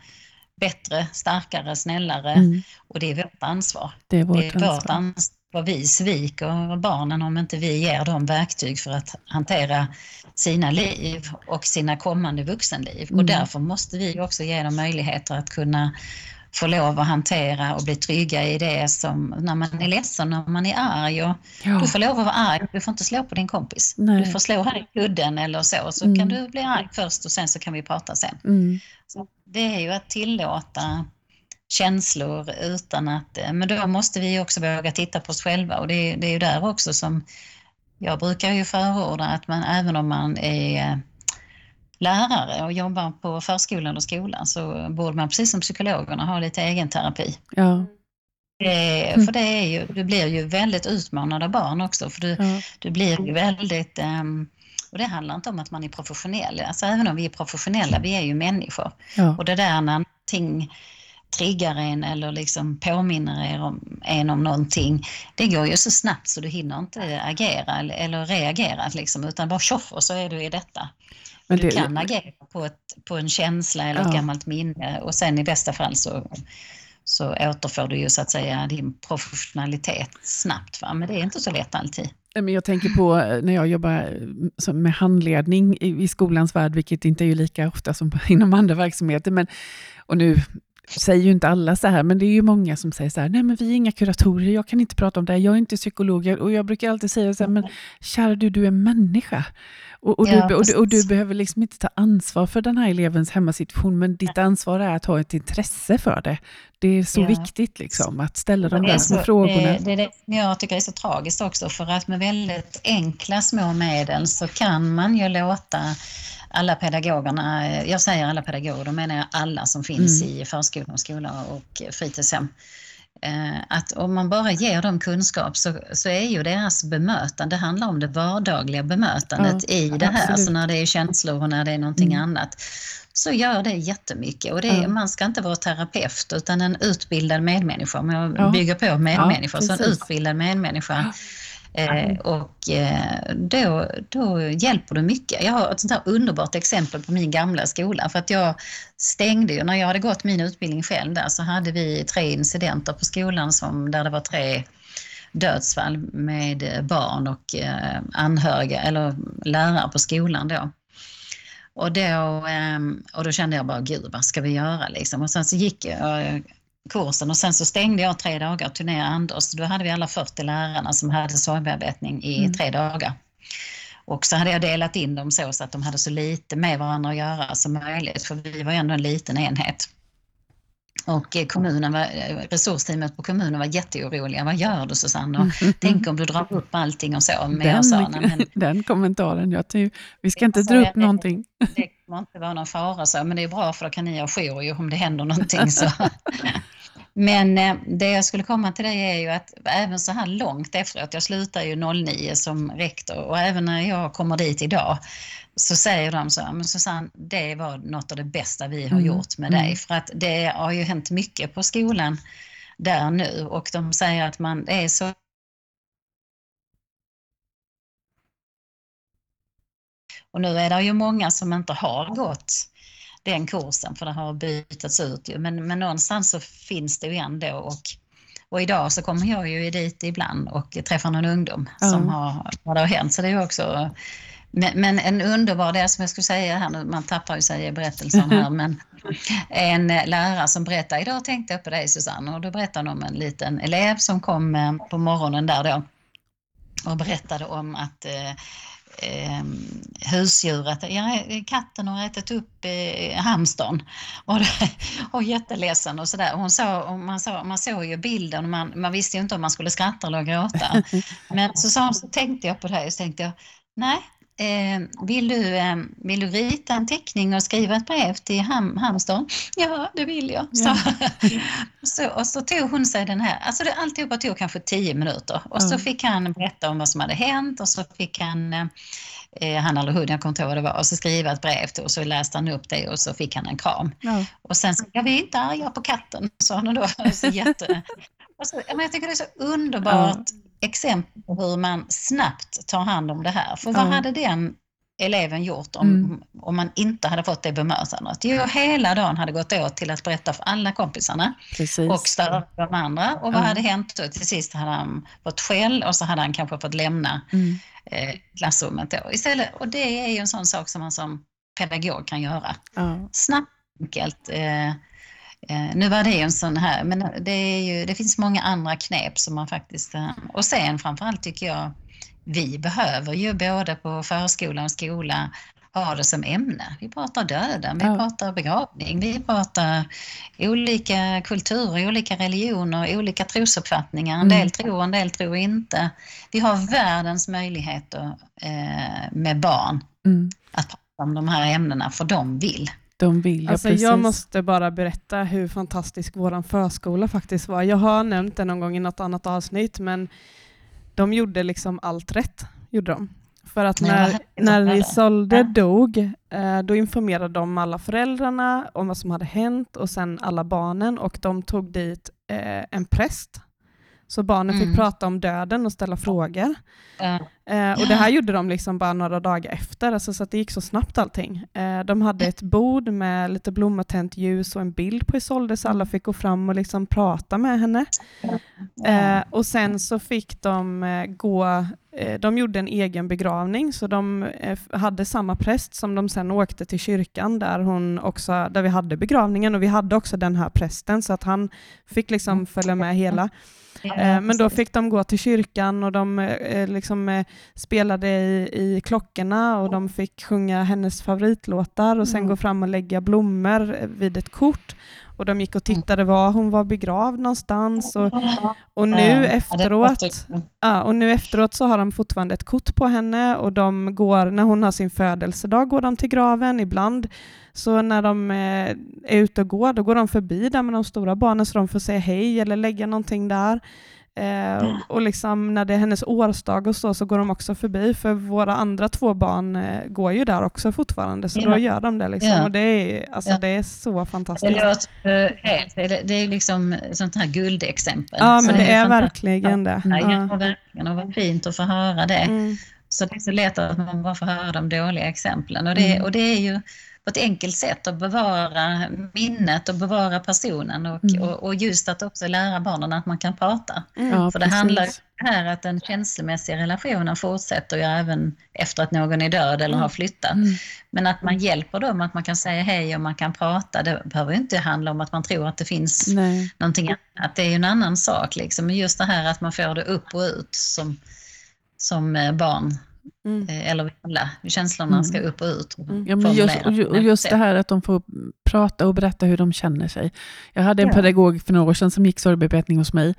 bättre, starkare, snällare Mm. och det är vårt ansvar. Det är Det vårt är vårt ansvar. ansvar. Vi sviker barnen om inte vi ger dem verktyg för att hantera sina liv och sina kommande vuxenliv. Mm. Och därför måste vi också ge dem möjligheter att kunna få lov att hantera och bli trygga i det som när man är ledsen, när man är arg. Och Ja. Du får lov att vara arg, du får inte slå på din kompis. Nej. Du får slå här i kudden eller så, så Mm. kan du bli arg först och sen så kan vi prata sen. Mm. Så det är ju att tillåta känslor utan att... eh, Men då måste vi också våga titta på oss själva och det, det är ju där också som jag brukar ju förorda att man även om man är lärare och jobbar på förskolan och skolan så borde man precis som psykologerna ha lite egenterapi. Ja. det, för det är ju, du blir ju väldigt utmanad av barn också. För du, Ja. du blir ju väldigt... ehm, och det handlar inte om att man är professionell. Alltså även om vi är professionella, vi är ju människor. Ja. Och det där när någonting triggar en eller liksom påminner er om, en om någonting, det går ju så snabbt så du hinner inte agera eller, eller reagera liksom, utan bara tjoff och så är du i detta. Men du det- kan agera på, ett, på en känsla eller ett Ja. gammalt minne och sen i bästa fall så, så återfår du ju så att säga din professionalitet snabbt. Va? Men det är inte så lätt alltid. Men jag tänker på eh, när jag jobbar eh, med handledning i, skolans värld, vilket inte är ju lika ofta som inom andra verksamheter. Men, och nu säger ju inte alla så här, men det är ju många som säger så här, nej men vi är inga kuratorer, jag kan inte prata om det, här, jag är inte psykolog. Och jag brukar alltid säga så här, men kära du, du är människa. Och, och, Ja, du, och, du, och du behöver liksom inte ta ansvar för den här elevens hemmasituation, men ditt ansvar är att ha ett intresse för det. Det är så Ja. viktigt liksom, att ställa de där är, små frågorna. det, det det jag tycker är så tragiskt också för att med väldigt enkla små medel så kan man ju låta alla pedagogerna, eh, jag säger alla pedagoger, då menar jag alla som finns Mm. i förskola, och skola och fritidshem. Eh, Att om man bara ger dem kunskap så, så är ju deras bemötande, det handlar om det vardagliga bemötandet Ja, i det här, absolut. så när det är känslor och när det är någonting Mm. annat så gör det jättemycket. Och det är, Ja. Man ska inte vara terapeut utan en utbildad medmänniska. Om jag Ja. bygger på medmänniska, så en utbildad medmänniska. Eh, och eh, då, då hjälper du mycket. Jag har ett sånt här underbart exempel på min gamla skola. För att jag stängde ju, när jag hade gått min utbildning själv där så hade vi tre incidenter på skolan som, där det var tre dödsfall med barn och eh, anhöriga eller lärare på skolan då. Och då, ehm, och då kände jag bara, gud vad ska vi göra liksom? Och sen så gick jag eh, kursen och sen så stängde jag tre dagar och ner Anders. Då hade vi alla 40 lärarna som hade sorgbearbetning i Mm. tre dagar. Och så hade jag delat in dem så, så att de hade så lite med varandra att göra som möjligt, för vi var ändå en liten enhet. Och eh, kommunen var, eh, resursteamet på kommunen var jätteoroliga. Vad gör du Susanne? Och Tänk om du drar upp allting och så. Men jag sa, men Den, den kommentaren, jag tycker, vi ska inte dra jag- upp någonting. det kommer inte vara någon fara, så, men det är bra för då kan ni ha jour ju om det händer någonting. Så. Men eh, det jag skulle komma till det är ju att även så här långt efteråt, jag slutar ju 09 som rektor och även när jag kommer dit idag så säger de så här, men Susanne, det var något av det bästa vi har Mm, gjort med mm. dig. För att det har ju hänt mycket på skolan där nu och de säger att man är så Och nu är det ju många som inte har gått den kursen för det har bytats ut ju. Men, men någonstans så finns det ju ändå och, och idag så kommer jag ju dit ibland och träffar någon ungdom Ja. som har, vad det har hänt. Så det är också men, men en underbar, det som jag skulle säga här nu, man tappar ju sig i berättelsen här, men en lärare som berättade, idag tänkte jag på dig Susanne, och då berättade hon om en liten elev som kom eh, på morgonen där då och berättade om att eh, eh, husdjuret, ja, katten har ätit upp eh, hamstern och, och jätteledsen och sådär. Hon sa, och man, sa, man såg ju bilden och man, man visste ju inte om man skulle skratta eller gråta. Men så sa hon, så tänkte jag på det här och så tänkte jag, nej, eh, vill, du, eh, vill du rita en teckning och skriva ett brev till ham, hamstern? Ja, det vill jag. Ja. Så, så, och så tog hon sig den här, alltså det, alltihopa tog kanske tio minuter och så Ja. fick han berätta om vad som hade hänt och så fick han eh, han eller hon, jag kommer inte ihåg vad det var, och så skriva ett brev till och så läste han upp det och så fick han en kram. Ja. Och sen så, jag är inte arga på katten, sa han då. Så jätte... och så, men jag tycker det är så underbart exempel på hur man snabbt tar hand om det här. För vad Ja. hade den eleven gjort om, Mm. om man inte hade fått det bemötandet? Jo, hela dagen hade gått åt till att berätta för alla kompisarna Precis. och störa de andra. Och vad Ja. hade hänt då? Till sist hade han fått skäll och så hade han kanske fått lämna Mm. eh, klassrummet då. Istället, och det är ju en sån sak som man som pedagog kan göra. Ja. Snabbt, enkelt. Eh, nu var det ju en sån här, men det, ju, det finns många andra knep som man faktiskt... Eh, och sen framförallt tycker jag, vi behöver ju både på förskola och skola ha det som ämne. Vi pratar döden, vi Ja. pratar begravning, vi pratar olika kulturer, olika religioner, olika trosuppfattningar. En Mm. del tror, en del tror inte. Vi har världens möjligheter eh, med barn Mm. att prata om de här ämnena, för de vill. De vill, ja, Alltså precis. jag måste bara berätta hur fantastisk vår förskola faktiskt var. Jag har nämnt det någon gång i något annat avsnitt, men de gjorde liksom allt rätt. Gjorde de. För att när, när. Isolde Ja. dog, eh, då informerade de alla föräldrarna om vad som hade hänt och sen alla barnen och de tog dit eh, en präst. Så barnen Mm. fick prata om döden och ställa frågor. Eh, och det här gjorde de liksom bara några dagar efter, alltså, så att det gick så snabbt allting. Eh, de hade ett bord med lite blommor, tänt ljus och en bild på Isolde, så alla fick gå fram och liksom prata med henne. Eh, och sen så fick de eh, gå, eh, de gjorde en egen begravning, så de eh, hade samma präst som de sen åkte till kyrkan där, hon också, där vi hade begravningen. Och vi hade också den här prästen, så att han fick liksom följa med hela. Eh, Men då fick de gå till kyrkan och de eh, liksom, eh, spelade i, i klockorna och de fick sjunga hennes favoritlåtar och sen Mm. gå fram och lägga blommor vid ett kort. Och de gick och tittade var hon var begravd någonstans. Och, och nu efteråt låter- Ja, och nu efteråt så har de fortfarande ett kort på henne och de går, när hon har sin födelsedag går de till graven ibland. Så när de eh, är ute och går, då går de förbi där med de stora barnen så de får säga hej eller lägga någonting där. Eh, och liksom när det är hennes årsdag och så, så går de också förbi, för våra andra två barn eh, går ju där också fortfarande, så Ja. då gör de det. Liksom. Ja. Och det är, alltså, Ja. det är så Det fantastiskt. det det är liksom sånt här guldexempel. Ja, men det är fantastiskt. verkligen det. Ja, verkligen. Och vad fint att få höra det. Mm. Så det är så lätt att man bara får höra de dåliga exemplen. Och det, Mm. och det är ju på ett enkelt sätt att bevara minnet och bevara personen och, Mm. och, och just att också lära barnen att man kan prata. Mm. Ja, För det handlar precis. här att den känslomässiga relationen fortsätter ju även efter att någon är död eller har flyttat. Mm. Men att man hjälper dem, att man kan säga hej och man kan prata. Det behöver ju inte handla om att man tror att det finns Nej. någonting annat. Det är ju en annan sak. Liksom. Men just det här att man får det upp och ut som, som eh, barn. Mm. eh, Eller alla. Känslorna ska upp och ut. Mm. Ja, men just, och, ju- och just det här att de får prata och berätta hur de känner sig. Jag hade en Ja. pedagog för några år sedan som gick sorgbearbetning hos mig.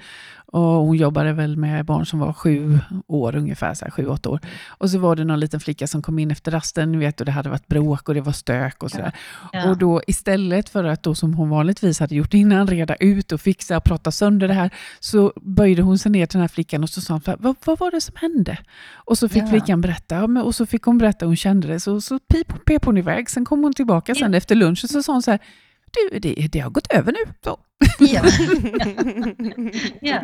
Och hon jobbade väl med barn som var sju år ungefär, så här, sju, åtta år. Och så var det någon liten flicka som kom in efter rasten, ni vet, och det hade varit bråk och det var stök och sådär. Ja. Och då istället för att då som hon vanligtvis hade gjort innan, reda ut och fixa och prata sönder det här, så böjde hon sig ner till den här flickan och så sa hon, vad, vad var det som hände? Och så fick Ja. flickan berätta, ja, och så fick hon berätta hur hon kände det, så, så pip, pep hon iväg. Sen kom hon tillbaka sen efter lunchen så sa hon så här, du, det, det har gått över nu. Så. Ja. ja.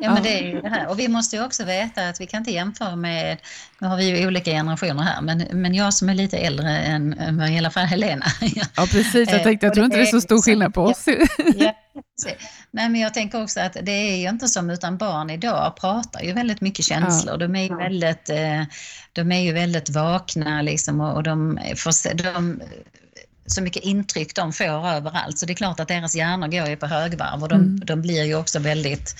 ja, men det är ju det här. Och vi måste ju också veta att vi kan inte jämföra med, nu har vi ju olika generationer här, men, men jag som är lite äldre än, än i alla fall Helena. ja. Precis. Jag Eh, tänkte, jag tror det inte det är så stor skillnad på oss. Ja. Nej, men jag tänker också att det är ju inte som, utan barn idag pratar ju väldigt mycket känslor. De är ju väldigt, eh, de är ju väldigt vakna liksom och, och de, får, se- de så mycket intryck de får överallt. Så det är klart att deras hjärnor går ju på högvarv och de, Mm. de blir ju också väldigt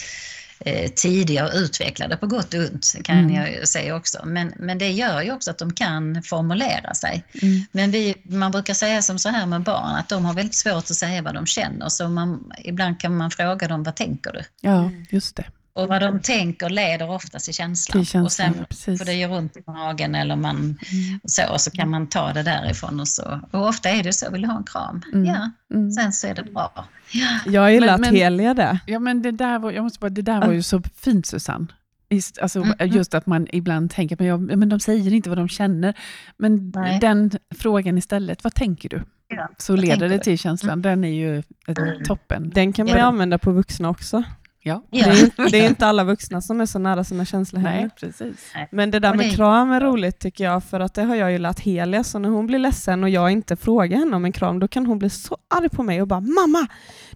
eh, tidiga och utvecklade på gott och ont kan Mm. jag ju säga också. Men, men det gör ju också att de kan formulera sig. Mm. Men vi, man brukar säga som så här med barn att de har väldigt svårt att säga vad de känner. Så man, ibland kan man fråga dem, vad tänker du? Ja, just det. Och vad de tänker leder oftast till känslan. Till känslan, och sen ja, precis. får det gör ont i magen eller man Mm. så, så kan man ta det därifrån och så. Och ofta är det så, vill du ha en kram? Mm. Ja, Mm. sen så är det bra. Ja, Jag gillar Men- att men- Helia det. Ja, men det där var, jag måste bara, det där var ju så fint Susanne. Just, alltså, Mm, mm. just att man ibland tänker, men, jag, men de säger inte vad de känner. Men Nej. den frågan istället, vad tänker du? Ja, Så leder det du? till känslan, den är ju ett, toppen. Den kan man ju Ja. använda på vuxna också. Ja, ja. Det, är, inte- det är inte alla vuxna som är så nära sina känslor heller. nej, precis. Men det där med det- kram är roligt tycker jag, för att det har jag ju lärt Helia, så när hon blir ledsen och jag inte frågar henne om en kram, då kan hon bli så arg på mig och bara ”Mamma,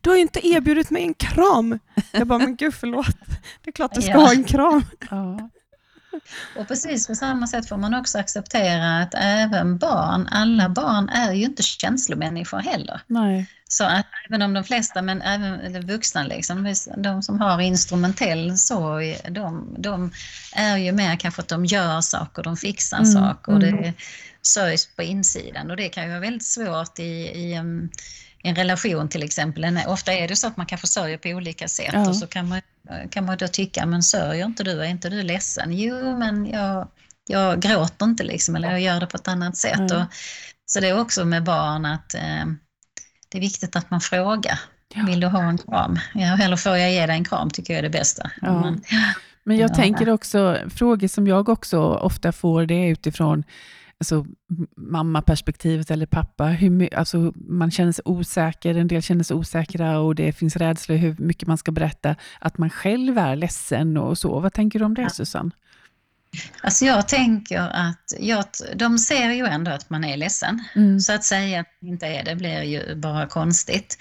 du har ju inte erbjudit mig en kram!” Jag bara ”Men gud förlåt, det är klart du ska Ja. ha en kram”. Ja. Och precis på samma sätt får man också acceptera att även barn, alla barn är ju inte känslomänniskor heller. Nej. Så att även om de flesta, men även vuxna, liksom, de som har instrumentell sorg, de, de är ju mer kanske att de gör saker, de fixar Mm, saker och mm. det sörjs på insidan. Och det kan ju vara väldigt svårt i, i en, relation till exempel. Ofta är det så att man kan få sörja på olika sätt Ja. och så kan man, kan man då tycka, men sörjer inte du, är inte du ledsen? Jo, men jag, jag gråter inte liksom, eller jag gör det på ett annat sätt. Mm. Och Så det är också med barn att eh, det är viktigt att man frågar. Ja. Vill du ha en kram? Ja, eller får jag ge dig en kram tycker jag är det bästa. Ja. Man, Men jag Ja. tänker också, frågor som jag också ofta får, det är utifrån alltså, mammaperspektivet eller pappa. Hur, alltså, man känner sig osäker, en del känner sig osäkra och det finns rädsla hur mycket man ska berätta. Att man själv är ledsen och så. Vad tänker du om det, Susanne? alltså jag tänker att jag, de ser ju ändå att man är ledsen. Mm. Så att säga att det inte är det blir ju bara konstigt.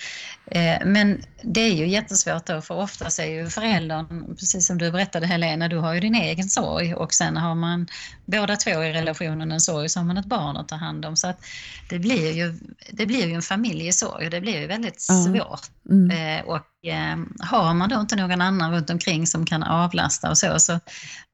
Eh, Men det är ju jättesvårt då, för oftast är ju föräldern, precis som du berättade Helena, du har ju din egen sorg och sen har man båda två i relationen en sorg, så har man ett barn att ta hand om. Så att det blir ju, det blir ju en familjesorg och det blir ju väldigt svårt. Mm. Eh, och eh, har man då inte någon annan runt omkring som kan avlasta och så, så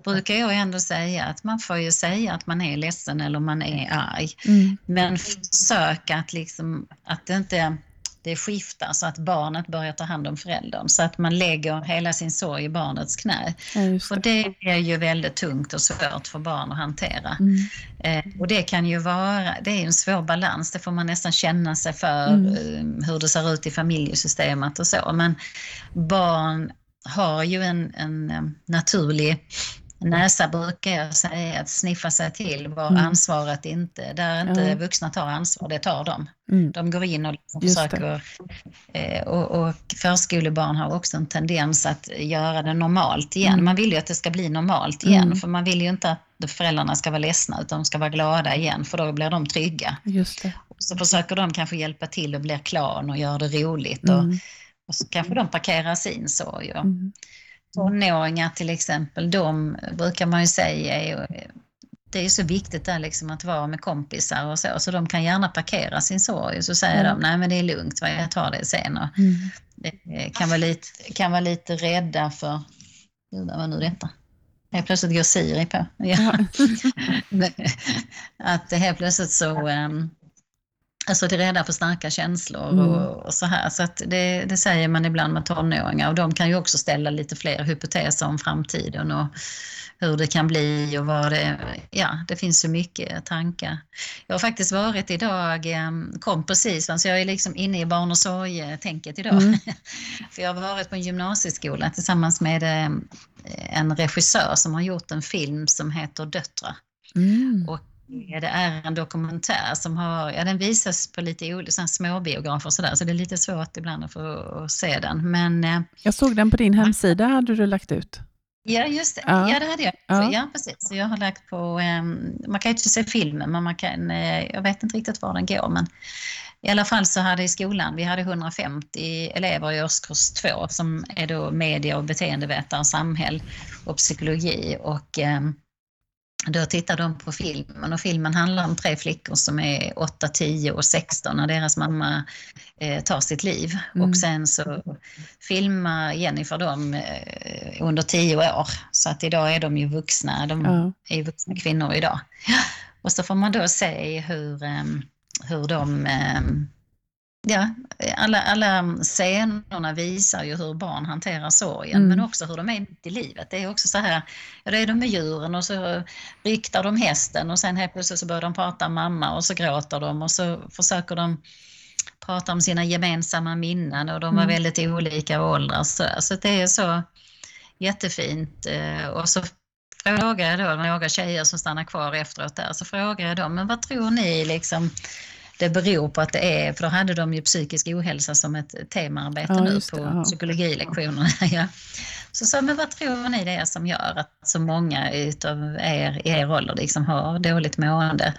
brukar jag ändå säga att man får ju säga att man är ledsen eller man är arg. Mm. Men försök att, liksom, att det inte det skiftar så att barnet börjar ta hand om föräldern. Så att man lägger hela sin sorg i barnets knä. Ja, just För det. det är ju väldigt tungt och svårt för barn att hantera. Mm. Eh, och det kan ju vara, det är en svår balans, det får man nästan känna sig för Mm. eh, hur det ser ut i familjesystemet och så. Men barn har ju en, en eh, naturlig näsa brukar jag säga, att sniffa sig till var Mm. ansvaret inte, där inte Ja. vuxna tar ansvar, det tar de. Mm. De går in och försöker, eh, och, och förskolebarn har också en tendens att göra det normalt igen. Mm. Man vill ju att det ska bli normalt igen, Mm. för man vill ju inte att föräldrarna ska vara ledsna, utan de ska vara glada igen, för då blir de trygga. Just det. Och så försöker de kanske hjälpa till och bli klan och göra det roligt. Och, Mm. och så kanske de parkerar sin sorg. Och Mm. Tonåringar till exempel, de brukar man ju säga är, det är ju så viktigt där liksom att vara med kompisar och så, så de kan gärna parkera sin sorg och så säger Ja. de nej men det är lugnt, va, jag tar det sen. Och Mm. eh, kan, vara lite, kan vara lite rädda för, Gud, vad nu detta? Helt plötsligt går Siri på. Ja. att helt plötsligt så um, Alltså det är rädda för starka känslor Mm. och, och så här. Så det, det säger man ibland med tonåringar och de kan ju också ställa lite fler hypoteser om framtiden och hur det kan bli och vad det... Ja, det finns ju mycket tankar. Jag har faktiskt varit idag, em, kom precis, så jag är liksom inne i barn och sorg-tänket idag. Mm. För jag har varit på en gymnasieskola tillsammans med em, en regissör som har gjort en film som heter Döttrar. Mm. Och det är en dokumentär som har, ja den visas på lite olika småbiografer och sådär, så det är lite svårt ibland att få att se den. Men eh, Jag såg den på din hemsida, hade du lagt ut. ja, just det. Ja. Ja, det hade jag. Ja. Ja, precis. Så jag har lagt på, eh, man kan ju inte se filmen, men man kan, eh, jag vet inte riktigt var den går, men i alla fall så hade i skolan, vi hade 150 elever i årskurs 2 som är då media och beteendevetare, samhäll och psykologi. Och, eh, då tittar de på filmen och filmen handlar om tre flickor som är 8, 10 och 16 när deras mamma eh, tar sitt liv. Mm. Och sen så filmar Jennifer dem eh, under 10 år. Så att idag är de ju vuxna, de Ja. är ju vuxna kvinnor idag. Och så får man då se hur, ehm, hur de ehm, Ja, alla, alla scenerna visar ju hur barn hanterar sorgen Mm. men också hur de är mitt i livet. Det är också så här, ja då är de med djuren och så ryktar de hästen och sen helt plötsligt så börjar de prata mamma och så gråter de och så försöker de prata om sina gemensamma minnen och de var Mm. väldigt olika åldrar. Så, så det är så jättefint. eh, Och så frågar jag då några tjejer som stannar kvar efteråt där, så frågar jag dem, men vad tror ni liksom det beror på att det är, för då hade de ju psykisk ohälsa som ett temaarbete Ja, nu det, på ja. psykologilektionerna. Ja. Så sa men vad tror ni det är som gör att så många utav er i er ålder liksom har dåligt mående?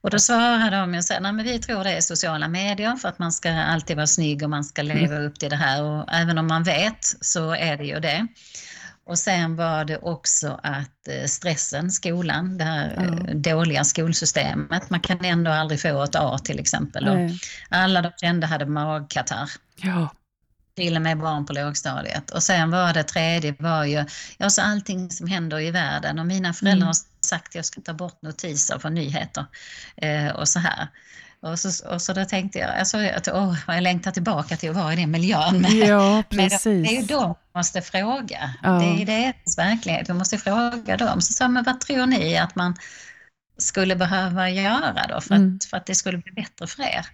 Och då svarade de och sa, nej men vi tror det är sociala medier för att man ska alltid vara snygg och man ska leva upp till det här och även om man vet så är det ju det. Och sen var det också att eh, stressen, skolan, det här Ja. eh, dåliga skolsystemet, man kan ändå aldrig få ett A till exempel. Och alla de kände hade magkatarr, Ja. till och med barn på lågstadiet. Och sen var det tredje var ju, ja så allting som händer i världen och mina föräldrar Mm. har sagt att jag ska ta bort notiser för nyheter eh, och så här. Och så, och så då tänkte jag, alltså, att, åh, jag längtar tillbaka till att vara i den miljön. Men, ja, men precis. det är ju de vi måste fråga. Ja. Det är deras verklighet. Vi måste fråga dem. Så sa men vad tror ni att man skulle behöva göra då för, Mm. att, för att det skulle bli bättre för er?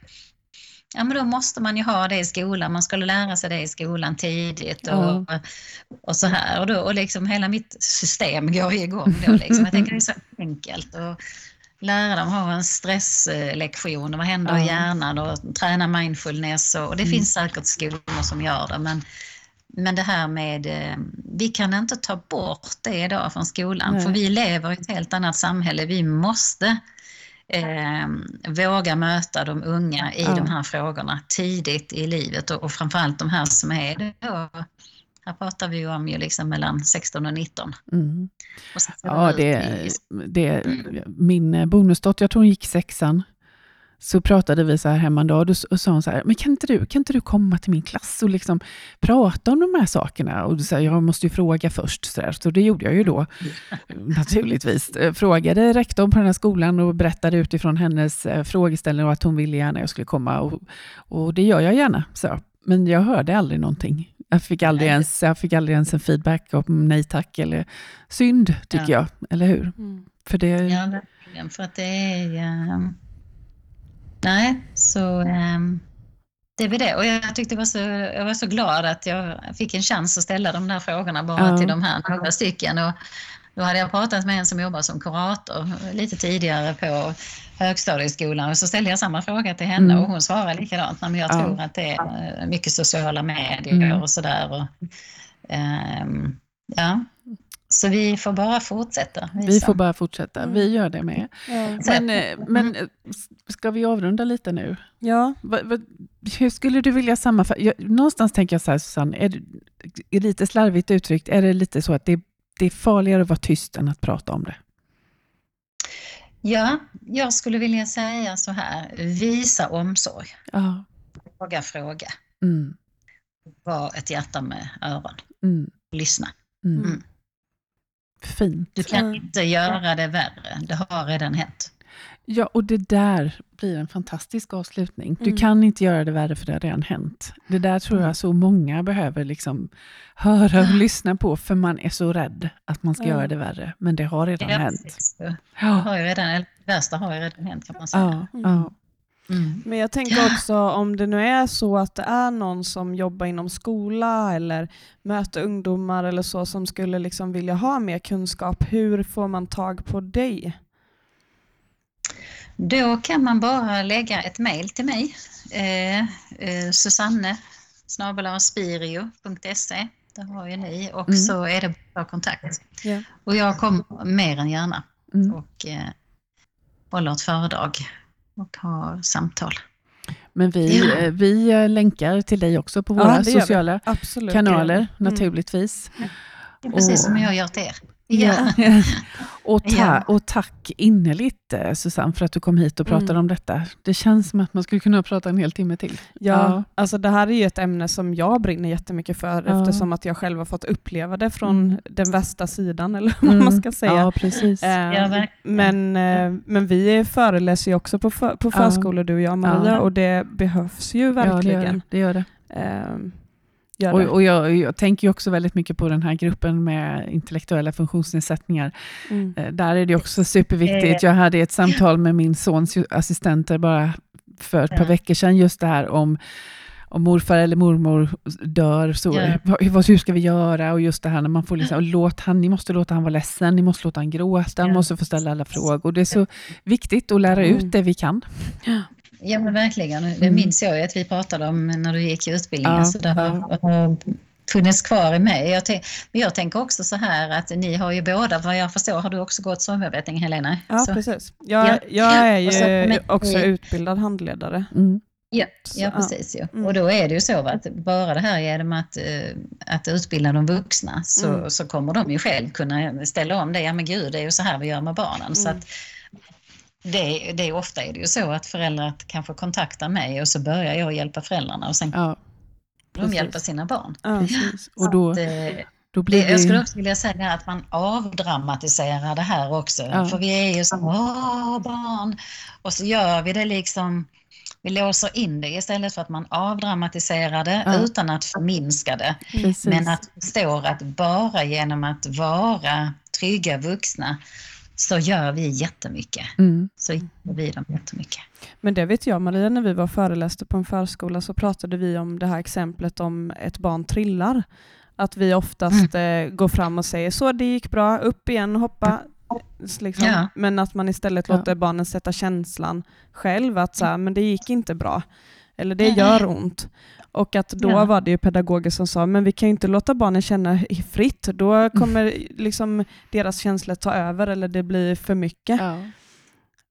Ja, men då måste man ju ha det i skolan. Man skulle lära sig det i skolan tidigt och, och så här. Och, då, och liksom hela mitt system går igång då. Liksom. Jag tänker det är så enkelt. Och lära dem ha en stresslektion och vad händer Ja. i hjärnan och träna mindfulness. Och, och det Mm. finns säkert skolor som gör det. Men, men det här med, eh, vi kan inte ta bort det idag från skolan. Nej. För vi lever i ett helt annat samhälle. Vi måste eh, våga möta de unga i Ja. de här frågorna tidigt i livet och, och framförallt de här som är då, här pratar vi ju om ju liksom mellan 16 och 19. Mm. Och så Ja, det, i- det, min eh, bonusdotter, jag tror hon gick sexan, så pratade vi så här hemma en dag och då sa hon så här, men kan inte du, kan inte du komma till min klass och liksom prata om de här sakerna? Och då sa jag, jag måste ju fråga först. Så, där. så det gjorde jag ju då, naturligtvis. Eh, Frågade rektorn på den här skolan och berättade utifrån hennes eh, frågeställning och att hon ville gärna jag skulle komma. Och, och det gör jag gärna, så. Men jag hörde aldrig någonting. Jag fick aldrig, Nej. ens, jag fick aldrig ens en feedback om nej tack eller synd, tycker Ja. jag. Eller hur? Mm. För det, Ja, verkligen. För att det är... ehm, nej, så... ehm, det är väl det. Och jag tyckte var så, jag var så glad att jag fick en chans att ställa de där frågorna bara Ja. till de här några stycken. Och då hade jag pratat med en som jobbar som kurator lite tidigare på högstadieskolan och så ställde jag samma fråga till henne Mm. och hon svarade likadant. "Nej, Men jag Ja. tror att det är eh, mycket sociala medier Mm. och sådär. Och, ehm, ja. Så vi får bara fortsätta. vi som- får bara fortsätta. Mm. Vi gör det med. Ja. Men, eh, men eh, ska vi avrunda lite nu? ja. Vad- vad- hur skulle du vilja sammanfatta? Jag, någonstans tänker jag så här, Susanne, är det, är lite slarvigt uttryckt, är det lite så att det, det är farligare att vara tyst än att prata om det? Ja, jag skulle vilja säga så här. Visa omsorg. Ja. Våga fråga. Mm. Var ett hjärta med öron. Mm. Lyssna. Mm. Mm. Fint. Du kan inte göra det värre. Det har redan hänt. Ja, och det där blir en fantastisk avslutning. Du Mm. kan inte göra det värre för det har redan hänt. Det där tror jag så många behöver liksom höra och lyssna på, för man är så rädd att man ska Ja. göra det värre. Men det har redan Ja, hänt. precis. Det har ju redan, det värsta har ju redan hänt kan man säga. ja, ja. Mm. Men jag tänker också om det nu är så att det är någon som jobbar inom skola eller möter ungdomar eller så som skulle liksom vilja ha mer kunskap, hur får man tag på dig? Då kan man bara lägga ett mejl till mig. Eh, eh, Susanne snabelaspirio.se. Det har ju ni och Mm. så är det bara kontakt. Ja. Och jag kommer mer än gärna Mm. och eh, håller ett föredrag och har samtal. Men vi, Ja. eh, vi eh, länkar till dig också på Ja, våra gör vi. sociala kanaler, Mm. naturligtvis. Det är precis Och- som jag gör till er. Ja. och, ta- Ja. och tack innerligt eh, Susanne för att du kom hit och pratade Mm. om detta. Det känns som att man skulle kunna prata en hel timme till. Ja, alltså det här är ju ett ämne som jag brinner jättemycket för Ja. eftersom att jag själv har fått uppleva det från Mm. den värsta sidan eller vad man Mm. ska säga. Ja, precis. Eh, Ja, verkligen. men, eh, men vi föreläser ju också på, för, på Ja. förskolor du och jag Maria Ja. och det behövs ju Ja, det gör verkligen. det. det, gör det. Eh, gör Och, det. och jag, jag tänker ju också väldigt mycket på den här gruppen med intellektuella funktionsnedsättningar. Mm. Eh, Där är det också superviktigt. Jag hade ett samtal med min sons assistenter bara för ett par veckor sedan, just det här om om morfar eller mormor dör, så, Ja. vad, vad, hur ska vi göra? Och just det här när man får liksom, låt han, ni måste låta han vara ledsen, ni måste låta han gråta, han Ja. måste få ställa alla frågor. Det är så viktigt att lära Mm. ut det vi kan. Ja men verkligen. Det Mm. minns jag ju att vi pratade om när du gick i utbildningen. Ja, Så det har, har funnits kvar i mig. Jag, men jag tänker också så här att ni har ju båda, vad jag förstår, har du också gått sommarbeting Helena? Ja, så, precis. Jag, Ja. jag är Och så- ju men- också utbildad handledare. Mm. ja, Så, ja ja. precis. ju. Mm. Och då är det ju så att bara det här genom att, eh, att utbilda de vuxna så, Mm. så kommer de ju själv kunna ställa om det. Ja men gud, det är ju så här vi gör med barnen. Så Mm. att, det, det är ofta är det ju så att föräldrar kanske kontaktar mig och så börjar jag hjälpa föräldrarna och sen Ja, de hjälpa sina barn. Ja. Och då, Att, eh, då blir det, jag skulle också vilja säga här att man avdramatiserar det här också. Ja. För vi är ju som åh barn. Och så gör vi det liksom, vi låser in det istället för att man avdramatiserar det Ja. utan att förminska det. Precis. Men att förstå att bara genom att vara trygga vuxna så gör vi jättemycket. Mm. Så hjälper vi dem jättemycket. Men det vet jag Maria, när vi var föreläste på en förskola så pratade vi om det här exemplet om ett barn trillar. Att vi oftast eh, går fram och säger så, det gick bra, upp igen, hoppa. Liksom. Ja. Men att man istället Ja. låter barnen sätta känslan själv, att så här, men det gick inte bra. Eller det gör ont. Och att då Ja. var det ju pedagoger som sa, men vi kan ju inte låta barnen känna fritt, då kommer liksom deras känslor ta över eller det blir för mycket. Ja.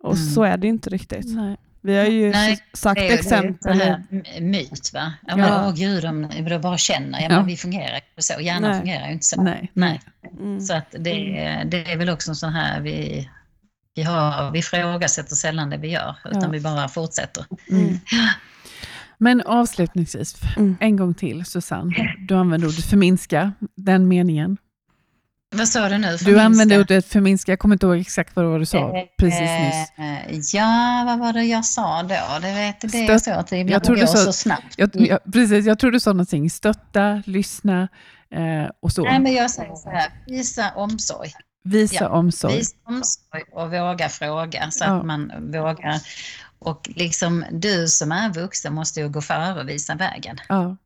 Och Mm. så är det ju inte riktigt. Nej. Vi har ju Nej, sagt Det exempel. det är en här myt va? Ja, Ja. men, Åh gud, de, de bara känner. Ja, Ja. men vi fungerar ju så. Hjärnan Nej. fungerar ju inte så. Nej. Nej. Mm. Så att det, det är väl också en sån här vi, vi, har, vi ifrågasätter sällan det vi gör utan Ja. vi bara fortsätter. Mm. Men avslutningsvis, Mm. en gång till Susanne. Du använder ordet förminska, den meningen. Vad sa du nu? Du Förminska? använde ordet förminska, jag kommer inte ihåg exakt vad du sa precis nyss. Eh, Ja, vad var det jag sa då? Det, vet, det är Stött- så att det jag tror du går sa- så snabbt. Jag, jag, precis, jag tror du sa någonting, stötta, lyssna eh, och så. Nej, men jag säger så här, visa omsorg. Visa ja, omsorg. Visa omsorg och våga fråga så Ja. att man vågar. Och liksom du som är vuxen måste ju gå före och visa vägen. Ja.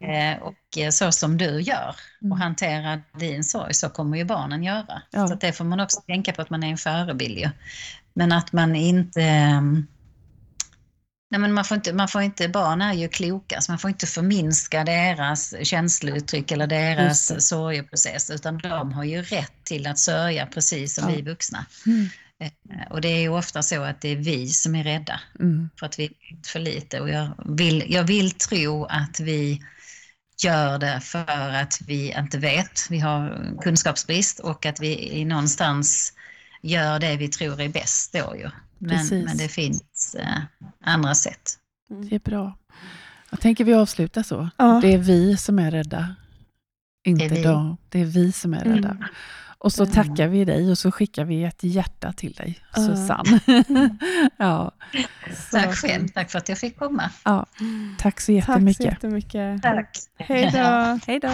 Eh, och eh, så som du gör Mm. och hanterar din sorg så kommer ju barnen göra. Ja. Så att det får man också tänka på att man är en förebild ju. Men att man inte... ehm, Nej, men man får inte, man får inte, barn är ju kloka, så man får inte förminska deras känslouttryck eller deras sorgeprocess, utan de har ju rätt till att sörja precis som Ja. vi vuxna. Mm. Eh, Och det är ju ofta så att det är vi som är rädda Mm. för att vi vet för lite och jag vill, jag vill tro att vi gör det för att vi inte vet, vi har kunskapsbrist och att vi i någonstans gör det vi tror är bäst då ju. Men, Precis. men det finns eh, andra sätt. Det är bra. Jag tänker vi avslutar så. Ja. Det är vi som är rädda. Inte Det är vi. de. Det är vi som är rädda. Mm. Och så tackar vi dig och så skickar vi ett hjärta till dig, Ja. Susanne. ja, Tack själv, tack för att jag fick komma. ja, tack så Tack så jättemycket. jättemycket. Tack. Hej då. Hej då.